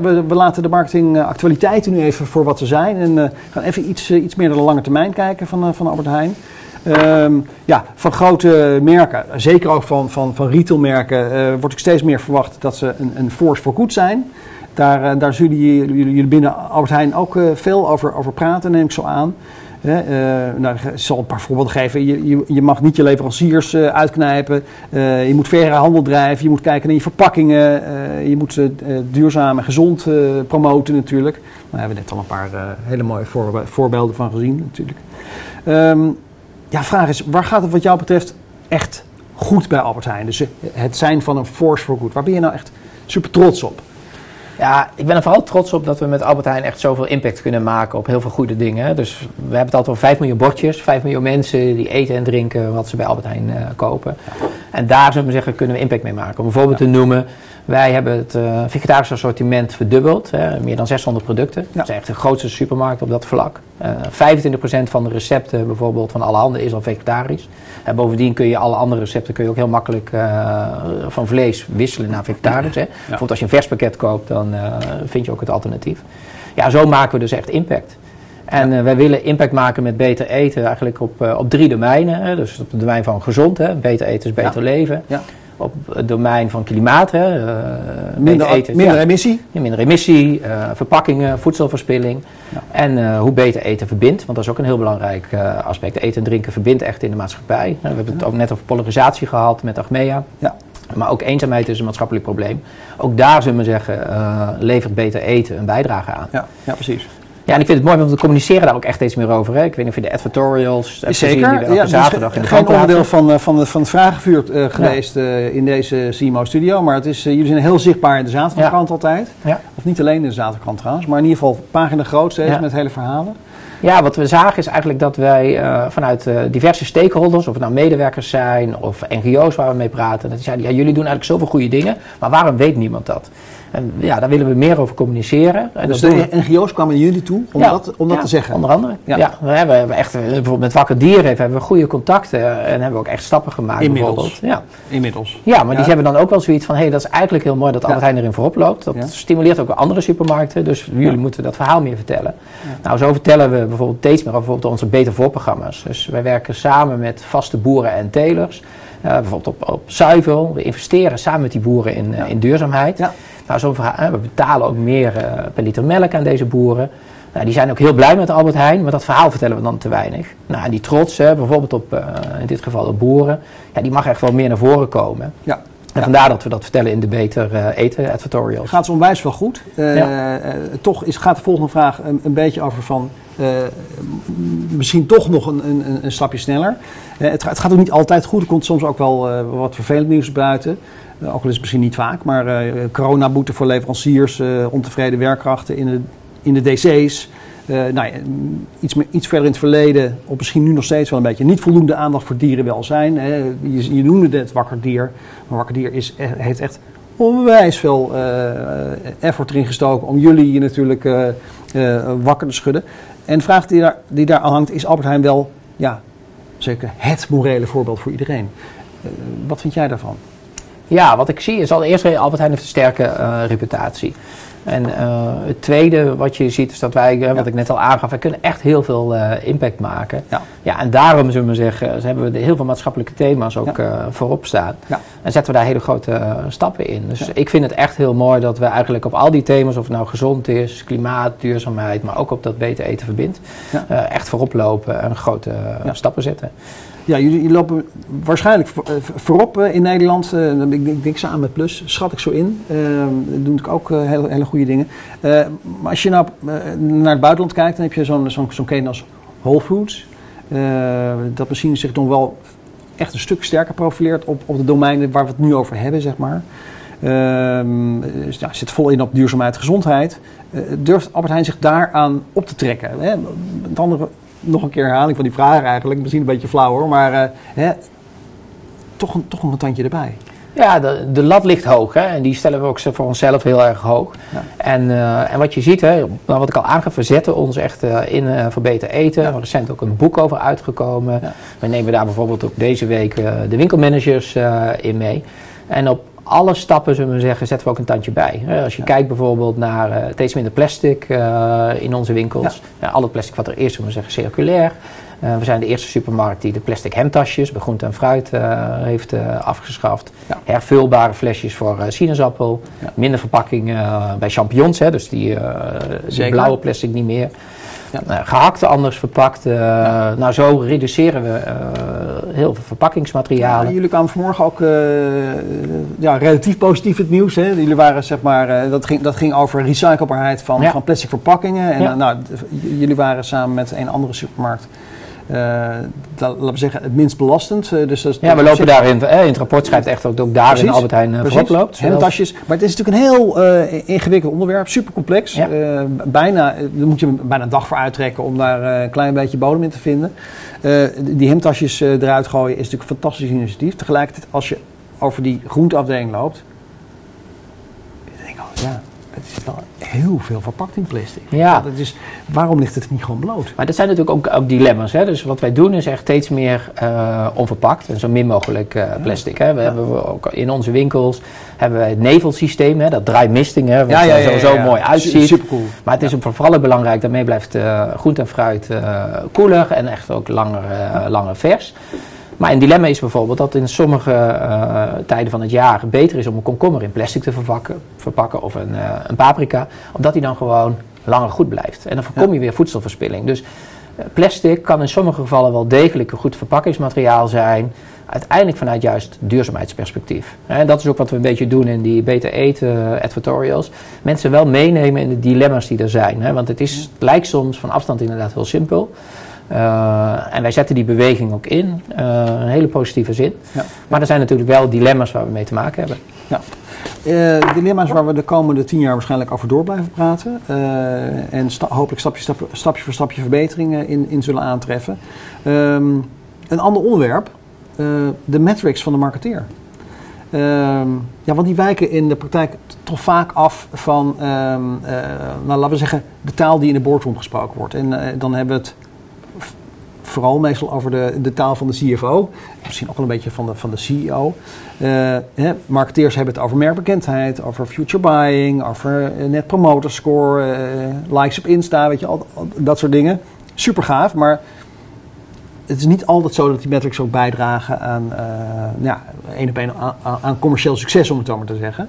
we, we, laten de marketingactualiteiten nu even voor wat ze zijn. En eh, gaan even iets, eh, iets meer naar de lange termijn kijken van, van Albert Heijn. Ehm, ja, van grote merken, zeker ook van, van, van retailmerken, wordt ik steeds meer verwacht dat ze een, een force for good zijn. Daar, daar zullen jullie, jullie, binnen Albert Heijn ook veel over, over praten, neem ik zo aan. Eh, nou, ik zal een paar voorbeelden geven. Je, je, je mag niet je leveranciers eh, uitknijpen. Eh, je moet faire handel drijven. Je moet kijken naar je verpakkingen. je moet ze duurzaam en gezond promoten natuurlijk. Daar hebben we net al een paar hele mooie voorbe- voorbeelden van gezien natuurlijk. Ehm, ja, vraag is, waar gaat het wat jou betreft echt goed bij Albert Heijn? Dus het zijn van een force for good. Waar ben je nou echt super trots op? Ja, ik ben er vooral trots op dat we met Albert Heijn echt zoveel impact kunnen maken op heel veel goede dingen. Dus we hebben het altijd over 5 miljoen bordjes, 5 miljoen mensen die eten en drinken wat ze bij Albert Heijn eh, kopen. En daar zullen we zeggen, kunnen we impact mee maken. Om een voorbeeld te noemen, wij hebben het eh vegetarisch assortiment verdubbeld. Hè, meer dan 600 producten. Dat is echt de grootste supermarkt op dat vlak. Eh 25% van de recepten bijvoorbeeld van alle handen is al vegetarisch. En bovendien kun je alle andere recepten kun je ook heel makkelijk eh, van vlees wisselen naar vegetarisch. Hè. Bijvoorbeeld als je een vers pakket koopt, dan eh, vind je ook het alternatief. Ja, zo maken we dus echt impact. En eh, wij willen impact maken met beter eten eigenlijk op, eh, op drie domeinen. Hè. Dus op het domein van gezond, hè. beter eten is beter leven. Ja. op het domein van klimaat, hè, eh, Minder, eten, minder emissie. Minder emissie, verpakkingen, voedselverspilling. En hoe beter eten verbindt, want dat is ook een heel belangrijk aspect. Eten en drinken verbindt echt in de maatschappij. we hebben het ook net over polarisatie gehad met Achmea. Ja. Maar ook eenzaamheid is een maatschappelijk probleem. Ook daar zullen we zeggen, levert beter eten een bijdrage aan. Ja, ja, precies. Ja, en ik vind het mooi, want we communiceren daar ook echt steeds meer over. Hè? Ik weet niet of je de advertorials hebt gezien die Zeker. we elke Ja, zaterdag in de geen krant onderdeel van, eh, van, de, van het vragenvuur eh, geweest eh, in deze CMO studio. Maar het is, eh, jullie zijn heel zichtbaar in de zaterdagkrant altijd. Ja. Of niet alleen in de zaterdagkrant trouwens. Maar in ieder geval pagina groot steeds met hele verhalen. Ja, wat we zagen is eigenlijk dat wij eh, vanuit eh, diverse stakeholders, of het nou medewerkers zijn of NGO's waar we mee praten, dat die zeiden, ja, jullie doen eigenlijk zoveel goede dingen, maar waarom weet niemand dat? En ja, daar willen we meer over communiceren. En Dus de NGO's kwamen naar jullie toe om Ja, dat, om dat ja, te zeggen. Onder andere. Ja. Ja. we, hebben, we hebben echt, eh, bijvoorbeeld met Wakker Dieren hebben we goede contacten en hebben we ook echt stappen gemaakt. Inmiddels. Bijvoorbeeld. Ja. Inmiddels. ja, maar Ja. die hebben dan ook wel zoiets van, hé, hey, dat is eigenlijk heel mooi dat Albert Heijn erin voorop loopt. Dat Ja. stimuleert ook weer andere supermarkten, dus jullie moeten dat verhaal meer vertellen. Nou, zo vertellen we bijvoorbeeld steeds meer over onze Beter Voor-programma's. Dus wij werken samen met vaste boeren en telers. Eh, bijvoorbeeld op, op zuivel. We investeren samen met die boeren in, eh, in duurzaamheid. Ja. Nou, verhaal, eh, we betalen ook meer per liter melk aan deze boeren. Nou, die zijn ook heel blij met Albert Heijn, maar dat verhaal vertellen we dan te weinig. Nou, en die trots, hè, bijvoorbeeld op, in dit geval de boeren, ja, die mag echt wel meer naar voren komen. Ja. En Ja. vandaar dat we dat vertellen in de Beter eh, Eten advertorials. Gaat ze onwijs wel goed. Ja. toch is, gaat de volgende vraag een, een beetje over van... eh, misschien toch nog een, een, een- stapje sneller. Eh, het, het gaat ook niet altijd goed. Er komt soms ook wel eh, wat vervelend nieuws buiten. Ook al is misschien niet vaak. Maar coronaboete voor leveranciers, ontevreden werkkrachten in de, in de DC's. Nou ja, mm, iets, me- iets verder in het verleden, of misschien nu nog steeds wel een beetje, niet voldoende aandacht voor dierenwelzijn. Hè. Je, je noemde het wakker dier, maar wakker dier is, e- heeft echt onwijs veel effort erin gestoken om jullie natuurlijk wakker te schudden. En de vraag die daar, die daar aan hangt, is Albert Heijn wel ja, zeker het morele voorbeeld voor iedereen? Eh, wat vind jij daarvan? Ja, wat ik zie is allereerst, Albert Heijn heeft een sterke eh, reputatie. En eh, het tweede wat je ziet is dat wij, wat ik net al aangaf, wij kunnen echt heel veel eh, impact maken. Ja. Ja, en daarom zullen we zeggen, hebben we heel veel maatschappelijke thema's ook Ja. eh, voorop staan. Ja. En zetten we daar hele grote stappen in. Dus Ja. ik vind het echt heel mooi dat we eigenlijk op al die thema's, of het nou gezond is, klimaat, duurzaamheid, maar ook op dat beter eten verbindt, echt voorop lopen en grote stappen zetten. Ja, jullie, lopen waarschijnlijk eh, voorop eh, in Nederland. Eh, ik, denk, denk samen met Plus, schat ik zo in. Eh, doen natuurlijk ook hele, hele goede dingen. Maar als je nou naar het buitenland kijkt, dan heb je zo'n zo'n zo'n keten als Whole Foods. Dat misschien zich nog wel echt een stuk sterker profileert op, op de domeinen waar we het nu over hebben, zeg maar. Ehm, dus ja, zit vol in op duurzaamheid, gezondheid. Durft Albert Heijn zich daaraan op te trekken? Hè? Andere, nog een keer herhaling van die vraag eigenlijk. Misschien een beetje flauw hoor, maar eh, hè, toch, een, toch nog een tandje erbij. Ja, de, de lat ligt hoog hè, en die stellen we ook voor onszelf heel erg hoog. Ja. En, eh, en wat je ziet, hè, nou, wat ik al aangaf, we zetten ons echt eh, in eh voor beter eten. Er is recent ook een boek over uitgekomen. Ja. We nemen daar bijvoorbeeld ook deze week de winkelmanagers in mee. En op alle stappen, zullen we zeggen, zetten we ook een tandje bij. Als je kijkt bijvoorbeeld naar eh, steeds minder plastic eh, in onze winkels. Ja, al het plastic wat er is, zullen we zeggen, circulair. Eh, we zijn de eerste supermarkt die de plastic hemtasjes bij groente en fruit heeft afgeschaft. Ja. Hervulbare flesjes voor sinaasappel. Minder verpakking bij champignons, hè, dus die, die blauwe plastic niet meer. Ja. Gehakte anders verpakt. eh, Nou, zo reduceren we eh, heel veel Ja, verpakkingsmaterialen. jullie kwamen vanmorgen ook eh, ja, relatief positief het nieuws. Hè? Jullie waren zeg maar, dat, ging, dat ging over recyclebaarheid van, van plastic verpakkingen. En nou, jullie waren samen met een andere supermarkt, laten we zeggen, het minst belastend. Eh, dus dat Ja, we lopen daarin. eh, in het rapport schrijft echt ook, ook daarin Precies, Albert Heijn eh, voorop loopt. hemdtasjes. Maar het is natuurlijk een heel eh, ingewikkeld onderwerp, super complex. Ja. Eh, bijna, eh, daar moet je bijna een dag voor uittrekken om daar eh, een klein beetje bodem in te vinden. Eh, die hemdtasjes eh, eruit gooien is natuurlijk een fantastisch initiatief. Tegelijkertijd, als je over die groenteafdeling loopt, denk ik, oh, ja, het is wel heel veel verpakt in plastic. Ja. Het is, waarom ligt het niet gewoon bloot? Maar dat zijn natuurlijk ook, ook dilemma's. Hè? Dus wat wij doen is echt steeds meer eh, onverpakt en zo min mogelijk eh, plastic. Hè? We hebben ook in onze winkels hebben wij het nevelsysteem, hè? dat dry misting, hè? wat er sowieso mooi uitziet. Super cool. Maar het is ook vooral belangrijk, daarmee blijft eh groente en fruit eh koeler en echt ook langer, eh, langer vers. Maar een dilemma is bijvoorbeeld dat in sommige eh, tijden van het jaar beter is om een komkommer in plastic te verpakken, verpakken of een, eh, een paprika, omdat die dan gewoon langer goed blijft. En dan voorkom je weer voedselverspilling. Dus eh, plastic kan in sommige gevallen wel degelijk een goed verpakkingsmateriaal zijn. Uiteindelijk vanuit juist duurzaamheidsperspectief. En dat is ook wat we een beetje doen in die beter eten advertorials. Mensen wel meenemen in de dilemma's die er zijn. Hè? Want het, is, het lijkt soms van afstand inderdaad heel simpel. Uh, en wij zetten die beweging ook in, uh, een hele positieve zin. Ja. Maar er zijn natuurlijk wel dilemma's waar we mee te maken hebben. Ja. Uh, dilemma's waar we de komende tien jaar waarschijnlijk over door blijven praten. en sta hopelijk stapje, stap, stapje voor stapje verbeteringen in, in zullen aantreffen. Um, een ander onderwerp, de metrics van de marketeer. Um, ja, want die wijken in de praktijk toch vaak af van, um, nou, laten we zeggen, de taal die in de boardroom gesproken wordt. En dan hebben we het vooral meestal over de, de taal van de CFO. Misschien ook wel een beetje van de, van de CEO. Hè, marketeers hebben het over merkbekendheid, over future buying, over uh, net promoter score, uh, likes op Insta, weet je, al, dat soort dingen. Super gaaf, maar het is niet altijd zo dat die metrics ook bijdragen aan, ja, één op één aan, aan commercieel succes, om het zo maar te zeggen.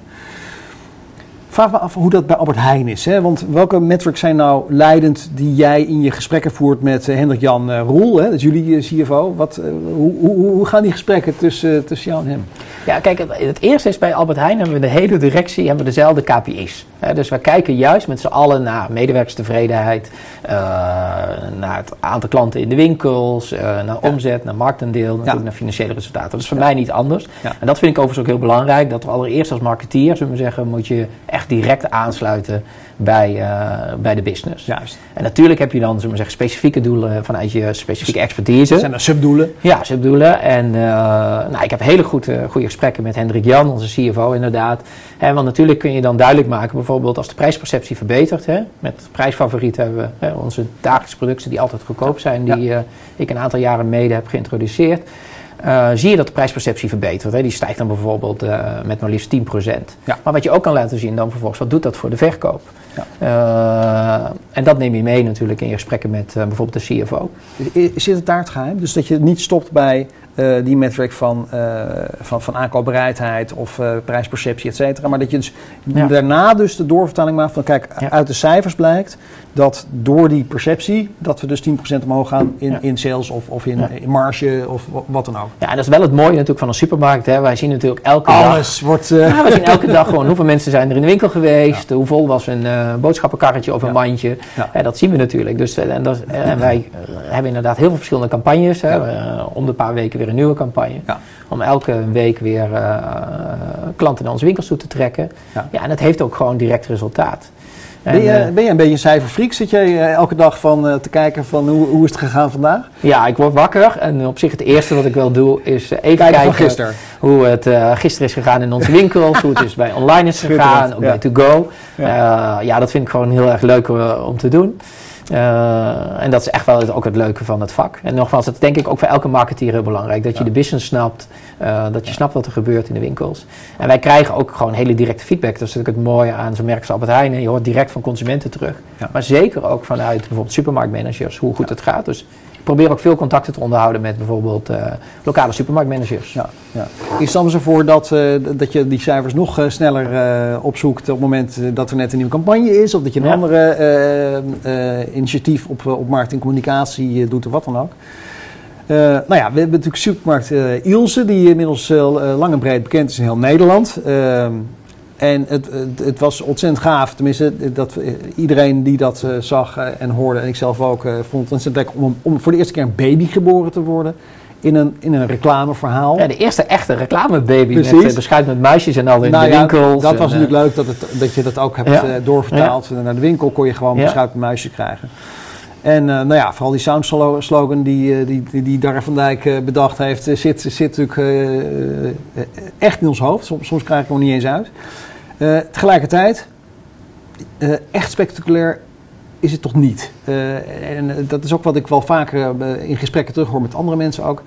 Vraag me af hoe dat bij Albert Heijn is. Hè? Want welke metrics zijn nou leidend die jij in je gesprekken voert met uh, Hendrik-Jan uh, Roel, hè? dat is jullie uh, CFO. Wat, hoe, hoe, hoe, gaan die gesprekken tussen, tussen jou en hem? Ja, kijk, het, het, eerste is bij Albert Heijn hebben we de hele directie hebben we dezelfde KPI's. Dus we kijken juist met z'n allen naar medewerkerstevredenheid, naar het aantal klanten in de winkels, naar ja. omzet, naar marktaandeel, natuurlijk ja. naar financiële resultaten. Dat is voor mij niet anders. En dat vind ik overigens ook heel belangrijk, dat we allereerst als marketeer, zullen we zeggen, moet je echt direct aansluiten bij, uh, bij de business. Juist. En natuurlijk heb je dan zullen we zeggen, specifieke doelen vanuit je specifieke expertise. Zijn er subdoelen? Ja, subdoelen. En uh, nou, ik heb hele goede, goede gesprekken met Hendrik Jan, onze CFO inderdaad. Hè, want natuurlijk kun je dan duidelijk maken, bijvoorbeeld als de prijsperceptie verbetert. Hè, met prijsfavorieten hebben we hè, onze dagelijkse producten die altijd goedkoop zijn, die ja. uh, ik een aantal jaren mede heb geïntroduceerd. Uh, zie je dat de prijsperceptie verbetert. Hè? Die stijgt dan bijvoorbeeld uh, met maar liefst 10%. Ja. Maar wat je ook kan laten zien dan vervolgens, wat doet dat voor de verkoop? Ja. Uh, en dat neem je mee natuurlijk in je gesprekken met bijvoorbeeld de CFO. Zit het daar het geheim? Dus dat je niet stopt bij die metric van, van, van aankoopbereidheid of prijsperceptie, et cetera. Maar dat je dus ja. daarna dus de doorvertaling maakt van kijk, ja. uit de cijfers blijkt dat door die perceptie, dat we dus 10% omhoog gaan in, ja. in sales of, of in, ja. in, marge of wat dan ook. Ja, en dat is wel het mooie natuurlijk van een supermarkt. Hè. Wij zien natuurlijk elke Alles dag... wordt... Uh... Ja, we zien elke dag gewoon hoeveel [LAUGHS] mensen zijn er in de winkel geweest, hoe vol was een uh, boodschappenkarretje of een mandje. dat zien we natuurlijk. Dus, en, dat, en wij hebben inderdaad heel veel verschillende campagnes. Hè. om de paar weken weer een nieuwe campagne. Om elke week weer uh, klanten naar onze winkels toe te trekken. Ja. en dat heeft ook gewoon direct resultaat. En, ben, je, ben je een beetje een cijferfreak? Zit jij uh, elke dag van, uh, te kijken van hoe, hoe is het gegaan vandaag? Ja, ik word wakker en op zich het eerste wat ik wel doe is uh, even kijken, kijken hoe het gisteren is gegaan in onze winkels, hoe het is bij online is gegaan, ja. bij To Go. Ja. ja. dat vind ik gewoon heel erg leuk om te doen. Uh, en dat is echt wel het, ook het leuke van het vak. En nogmaals, dat is denk ik ook voor elke marketeer heel belangrijk. Dat je de business snapt, uh, dat je snapt wat er gebeurt in de winkels. En wij krijgen ook gewoon hele directe feedback. Dat is natuurlijk het mooie aan zo'n merk als Albert Heijn. Je hoort direct van consumenten terug. Maar zeker ook vanuit bijvoorbeeld supermarktmanagers hoe goed het gaat. Dus ik probeer ook veel contacten te onderhouden met bijvoorbeeld uh, lokale supermarktmanagers. Ja, ja. Is voor dat, uh, dat je die cijfers nog uh, sneller opzoekt op het moment dat er net een nieuwe campagne is? Of dat je een ja. andere initiatief op, op markt en communicatie doet of wat dan ook? nou ja, we hebben natuurlijk supermarkt Ilse, die inmiddels lang en breed bekend is in heel Nederland. En het, het, het, was ontzettend gaaf. Tenminste, dat, iedereen die dat uh, zag uh, en hoorde, en ik zelf ook, uh, vond het ontzettend lekker om, om voor de eerste keer een baby geboren te worden. In een, in een reclameverhaal. Ja, de eerste echte reclamebaby Precies. met beschuit met muisjes en al in nou de ja, winkels. Dat was natuurlijk leuk dat, het, dat je dat ook hebt ja. doorvertaald. Ja. Naar de winkel kon je gewoon beschuit met muisjes krijgen. En uh, nou ja, vooral die soundslogan die, die, die, die Darre van Dijk uh, bedacht heeft, zit, zit natuurlijk uh, echt in ons hoofd. Soms, soms krijg ik hem niet eens uit. Uh, tegelijkertijd, uh, echt spectaculair is het toch niet. Uh, en dat is ook wat ik wel vaker in gesprekken terughoor met andere mensen ook.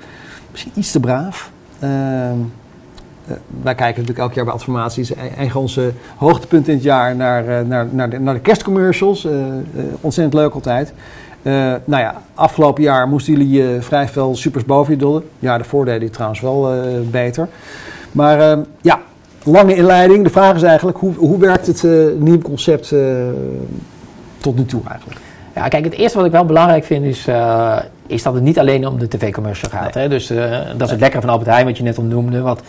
Misschien iets te braaf. Ehm, eh, wij kijken natuurlijk elk jaar bij Adformaties. Een van onze hoogtepunten in het jaar naar, eh, naar, naar, de, naar de kerstcommercials. Eh, eh, ontzettend leuk altijd. Eh, nou ja, afgelopen jaar moesten jullie eh, vrij veel supers boven je dollen. Ja, de voordelen die trouwens wel eh, beter. Maar eh, ja, lange inleiding. De vraag is eigenlijk, hoe, hoe werkt het eh, nieuwe concept eh, tot nu toe eigenlijk? Ja, kijk, het eerste wat ik wel belangrijk vind is, eh, is dat het niet alleen om de tv-commercial gaat. Hè? Dus dat is het lekkere van Albert Heijn, wat je net al noemde. Wat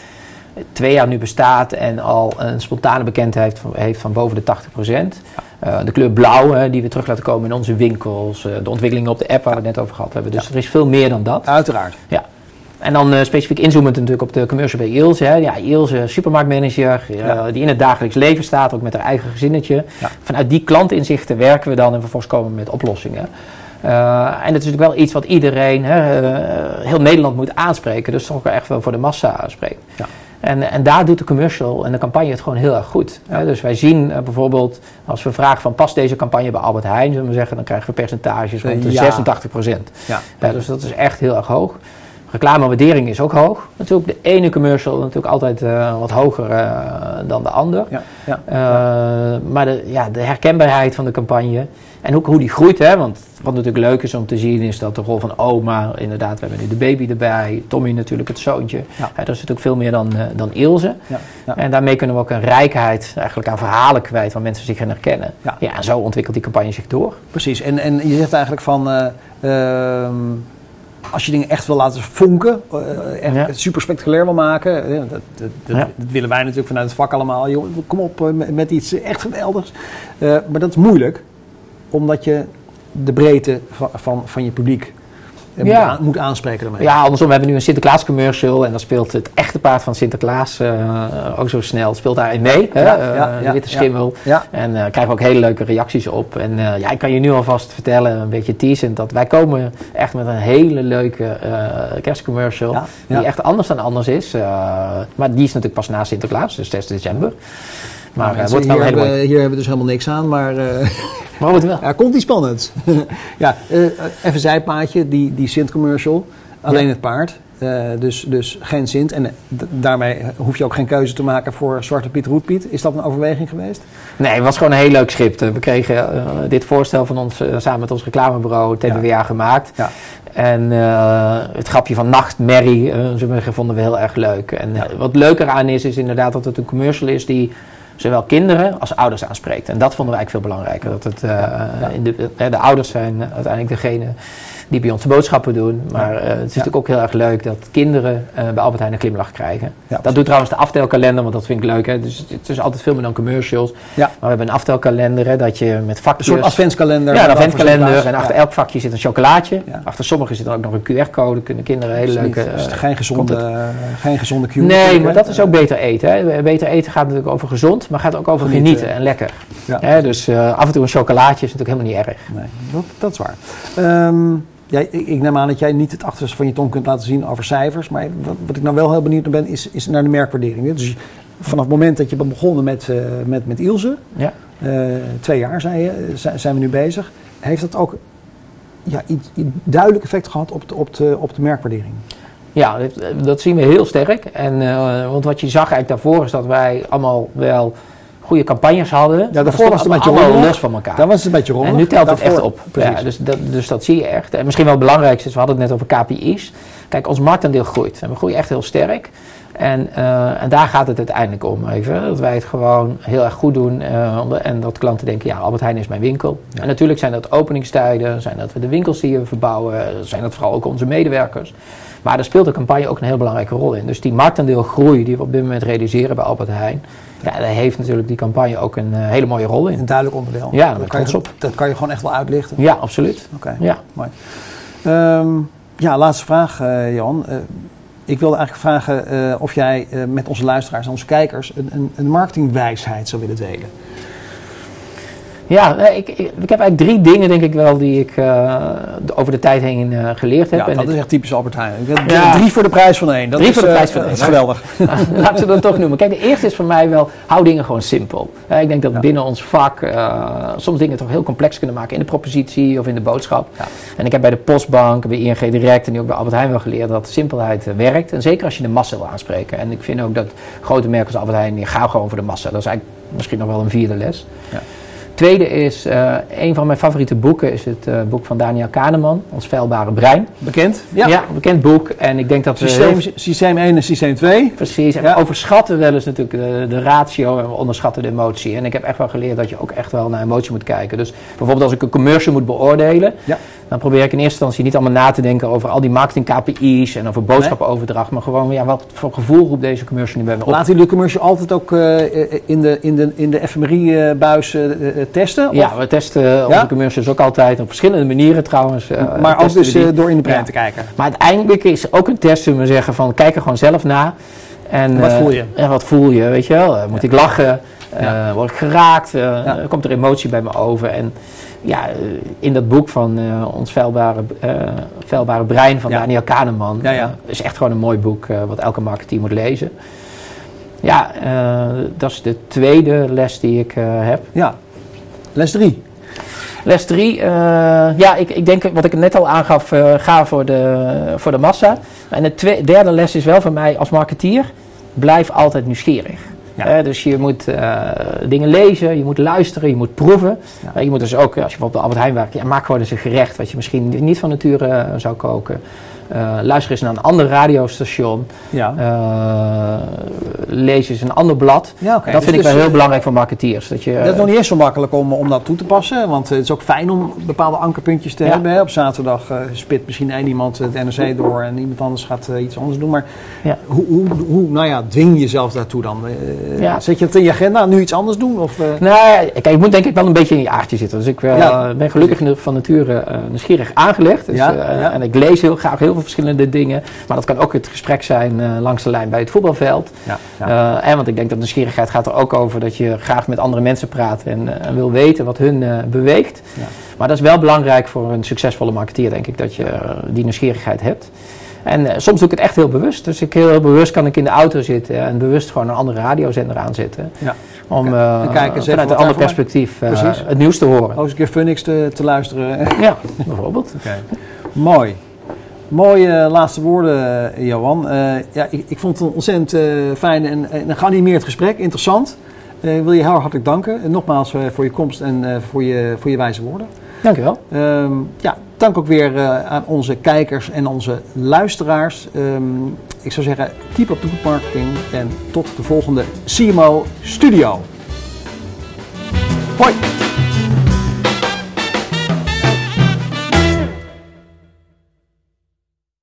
twee jaar nu bestaat en al een spontane bekendheid heeft van, heeft van boven de 80% Eh, de kleur blauw, hè, die we terug laten komen in onze winkels. de ontwikkelingen op de app waar we het net over gehad hebben. Dus er is veel meer dan dat. Uiteraard. Ja. En dan eh, specifiek inzoomend natuurlijk op de commercial bij Ilse. Hè. Ja, Ilse, supermarktmanager, eh, Ja. die in het dagelijks leven staat, ook met haar eigen gezinnetje. Ja. Vanuit die klantinzichten werken we dan en vervolgens komen we met oplossingen. Eh, en het is natuurlijk wel iets wat iedereen, hè, eh, heel Nederland moet aanspreken. Dus toch wel echt wel voor de massa aanspreken. Ja. En, en daar doet de commercial en de campagne het gewoon heel erg goed. Hè. Dus wij zien eh, bijvoorbeeld, als we vragen van past deze campagne bij Albert Heijn, zullen we zeggen, dan krijgen we percentages rond de Ja. 86 procent. Ja. Ja, dus dat is echt heel erg hoog. Reclamewaardering is ook hoog. Natuurlijk de ene commercial natuurlijk altijd eh, wat hoger eh, dan de ander. Ja, ja. Eh, maar de, ja, de herkenbaarheid van de campagne en ook hoe die groeit. Hè, want wat natuurlijk leuk is om te zien is dat de rol van oma, inderdaad, we hebben nu de baby erbij. Tommy natuurlijk het zoontje. Hè, dat is natuurlijk veel meer dan, dan Ilse. En daarmee kunnen we ook een rijkheid eigenlijk aan verhalen kwijt waar mensen zich in herkennen. Ja. En zo ontwikkelt die campagne zich door. Precies, en, en je zegt eigenlijk van, eh, ehm, als je dingen echt wil laten vonken, eh, echt Ja. super spectaculair wil maken, eh, dat, dat, dat, Ja. dat willen wij natuurlijk vanuit het vak allemaal, joh, kom op eh, met, iets echt geweldigs. Eh, maar dat is moeilijk, omdat je de breedte van, van, van je publiek eh, Ja. moet, aan- moet aanspreken daarmee. Ja, andersom, we hebben nu een Sinterklaas commercial en dan speelt het echte paard van Sinterklaas eh, ook zo snel, speelt daarin mee, hè? Ja, eh, de witte schimmel. En eh krijgen we ook hele leuke reacties op. En ja, ik kan je nu alvast vertellen, een beetje teasend, dat wij komen echt met een hele leuke kerstcommercial, die echt anders dan anders is. maar die is natuurlijk pas na Sinterklaas, dus 6 december. Maar Nou, het mensen, wordt wel hier, hebben, hier hebben we dus helemaal niks aan, maar eh, [LAUGHS] Maar wordt wel. Ja, [LAUGHS] komt die spannend. [LAUGHS] ja, eh, even zijpaadje, die, die Sint-commercial. Alleen Ja. het paard. Eh, dus, dus geen Sint. En eh, daarmee hoef je ook geen keuze te maken voor Zwarte Piet, Roetpiet. Is dat een overweging geweest? Nee, het was gewoon een heel leuk script. Eh, We kregen eh, dit voorstel van ons eh, samen met ons reclamebureau TBWA gemaakt. Ja. En eh, het grapje van nachtmerrie eh, zeggen, vonden we heel erg leuk. En eh, wat leuker aan is, is inderdaad dat het een commercial is die zowel kinderen als ouders aanspreekt. En dat vonden we eigenlijk veel belangrijker. Dat het, eh, In de, eh, de ouders zijn uiteindelijk degene die bij ons de boodschappen doen. Maar eh, het is natuurlijk ook heel erg leuk dat kinderen eh, bij Albert Heijn een glimlach krijgen. Ja, dat doet trouwens de aftelkalender, want dat vind ik leuk. Hè. Dus het, is altijd veel meer dan commercials. Ja. Maar we hebben een aftelkalender hè, dat je met Een vakjes... soort adventskalender. Ja, een. Sinterklaas. En achter Ja. elk vakje zit een chocolaatje. Ja. Achter sommige zit dan ook nog een QR-code. Kunnen kinderen hele Dus niet- leuke... dus eh, geen gezonde, geen gezonde cue. Nee, maar dat is ook beter eten. Hè. Beter eten gaat natuurlijk over gezond, maar gaat ook over Genieten. genieten, en lekker. Ja. Hè, dus af en toe een chocolaatje is natuurlijk helemaal niet erg. Nee, dat, dat is waar. Ehm, ja, ik, neem aan dat jij niet het achterste van je tong kunt laten zien over cijfers. Maar wat, wat ik nou wel heel benieuwd naar ben, is, is naar de merkwaardering. Dus vanaf het moment dat je bent begonnen met, eh, met, met Ilse, Ja. eh, twee jaar zei je, eh, zijn, we nu bezig. Heeft dat ook ja, iets, iets duidelijk effect gehad op de, op de, op de merkwaardering? Ja, dat, dat zien we heel sterk. En, want wat je zag eigenlijk daarvoor is dat wij allemaal wel goede campagnes hadden. Ja, daarvoor was het een beetje los van elkaar. Daar was het een beetje rommelig. En nu telt het echt op. Ja, dus, dat, dus dat zie je echt. En misschien wel het belangrijkste is, we hadden het net over KPI's. Kijk, ons marktaandeel groeit. En we groeien echt heel sterk. En, eh, en daar gaat het uiteindelijk om. Even, dat wij het gewoon heel erg goed doen. eh, en dat klanten denken, ja, Albert Heijn is mijn winkel. En natuurlijk zijn dat openingstijden. Zijn dat we de winkels die we verbouwen. Zijn dat vooral ook onze medewerkers. Maar daar speelt de campagne ook een heel belangrijke rol in. Dus die marktaandeelgroei die we op dit moment realiseren bij Albert Heijn. Ja, daar heeft natuurlijk die campagne ook een eh, hele mooie rol in. Een duidelijk onderdeel. Ja, daar kan, je, op. dat kan je gewoon echt wel uitlichten. Ja, absoluut. Oké, Ja. mooi. Ehm, ja, laatste vraag, eh Johan. Eh, ik wilde eigenlijk vragen of jij met onze luisteraars en onze kijkers een, een, een marketingwijsheid zou willen delen. Ja, nee, ik, ik, ik heb eigenlijk drie dingen denk ik wel die ik eh, over de tijd heen eh, geleerd heb. Ja, En dat is echt typisch Albert Heijn. Ik heb Ja. Drie voor de prijs van één. Dat Drie is, voor de eh, prijs van één. [LAUGHS] Dat is geweldig. Laat ik ze dan toch noemen. Kijk, de eerste is voor mij wel, hou dingen gewoon simpel. Eh, ik denk dat binnen ons vak eh, soms dingen toch heel complex kunnen maken in de propositie of in de boodschap. En ik heb bij de Postbank, bij ING Direct en nu ook bij Albert Heijn wel geleerd dat simpelheid eh, werkt. En zeker als je de massa wil aanspreken. En ik vind ook dat grote merken als Albert Heijn, die gaan gewoon voor de massa. Dat is eigenlijk misschien nog wel een vierde les. Ja. Tweede is, eh, een van mijn favoriete boeken is het eh, boek van Daniel Kahneman, Ons Veilbare Brein. Bekend? Ja, een bekend boek. En ik denk dat we heel Systeem, systeem 1 en systeem 2. Precies. En Ja. we overschatten wel eens natuurlijk de, de ratio en we onderschatten de emotie. En ik heb echt wel geleerd dat je ook echt wel naar emotie moet kijken. Dus bijvoorbeeld als ik een commercial moet beoordelen, Ja. Dan probeer ik in eerste instantie niet allemaal na te denken over al die marketing KPI's en over boodschappenoverdracht. Maar gewoon, ja, wat voor gevoel roept deze commercial nu bij me op? Laat u de commercial altijd ook eh, in de, in de, in de fMRI-buis eh, eh, testen? Ja, Of- we testen onze commercials ook altijd op verschillende manieren trouwens. eh, maar ook dus eh, door in de brein Ja. te kijken. Maar uiteindelijk is ook een test, we zeggen, van kijk er gewoon zelf na. En, Wat eh, voel je? En wat voel je, weet je wel? Eh, moet ik lachen? Eh, Ja. word ik geraakt? Eh, Ja. Komt er emotie bij me over? En ja, eh, in dat boek van Ons Veilbare, eh, Veilbare Brein van. Daniel Kahneman... Is echt gewoon een mooi boek wat elke marketeer moet lezen. Ja, dat is de tweede les die ik heb. Ja. Les 3. Les 3, ja, ik, ik denk wat ik net al aangaf, ga voor de, voor de massa. En de derde les is wel voor mij als marketeer, blijf altijd nieuwsgierig. Ja. Eh, dus je moet eh, dingen lezen, je moet luisteren, je moet proeven. Ja. Eh, je moet dus ook, als je bijvoorbeeld bij Albert Heijn werkt, ja, maak gewoon eens een gerecht wat je misschien niet van nature eh, zou koken. Eh, luister eens naar een ander radiostation. Ja. Eh, lees eens een ander blad. Ja. Dat Dus- vind ik dus, wel heel eh, belangrijk voor marketeers. Dat, je, Dat is nog niet eens zo makkelijk om, om dat toe te passen. Want het is ook fijn om bepaalde ankerpuntjes te Ja. hebben. Hè. Op zaterdag spit misschien één iemand het NRC door en iemand anders gaat iets anders doen. Maar Ja. hoe, hoe, hoe nou ja, dwing je jezelf daartoe dan? Zet je het in je agenda, nu iets anders doen? Of, eh, Nou, kijk, je moet denk ik wel een beetje in je aardje zitten. Dus ik ben gelukkig van nature nieuwsgierig aangelegd. Dus. En ik lees heel graag heel veel verschillende dingen. Maar dat kan ook het gesprek zijn eh, langs de lijn bij het voetbalveld. Ja, ja. Eh, en want ik denk dat nieuwsgierigheid gaat er ook over dat je graag met andere mensen praat en, eh, en wil weten wat hun beweegt. Ja. Maar dat is wel belangrijk voor een succesvolle marketeer, denk ik, dat je die nieuwsgierigheid hebt. En soms doe ik het echt heel bewust. Dus ik heel, bewust kan ik in de auto zitten en bewust gewoon een andere radiozender aanzetten. Ja. Om even vanuit een ander perspectief het nieuws te horen. Ook eens een keer Phoenix te, te luisteren. Ja, bijvoorbeeld. Mooi. Mooie laatste woorden, Johan. Eh, ja, ik, ik vond het een ontzettend eh, fijn en, en een geanimeerd gesprek. Interessant. Eh, ik wil je heel hartelijk danken. En nogmaals voor je komst en voor, je, voor je wijze woorden. Dankjewel. Ehm ja, dank ook weer aan onze kijkers en onze luisteraars. Ehm, ik zou zeggen, keep up the good marketing. En tot de volgende CMO Studio. Hoi!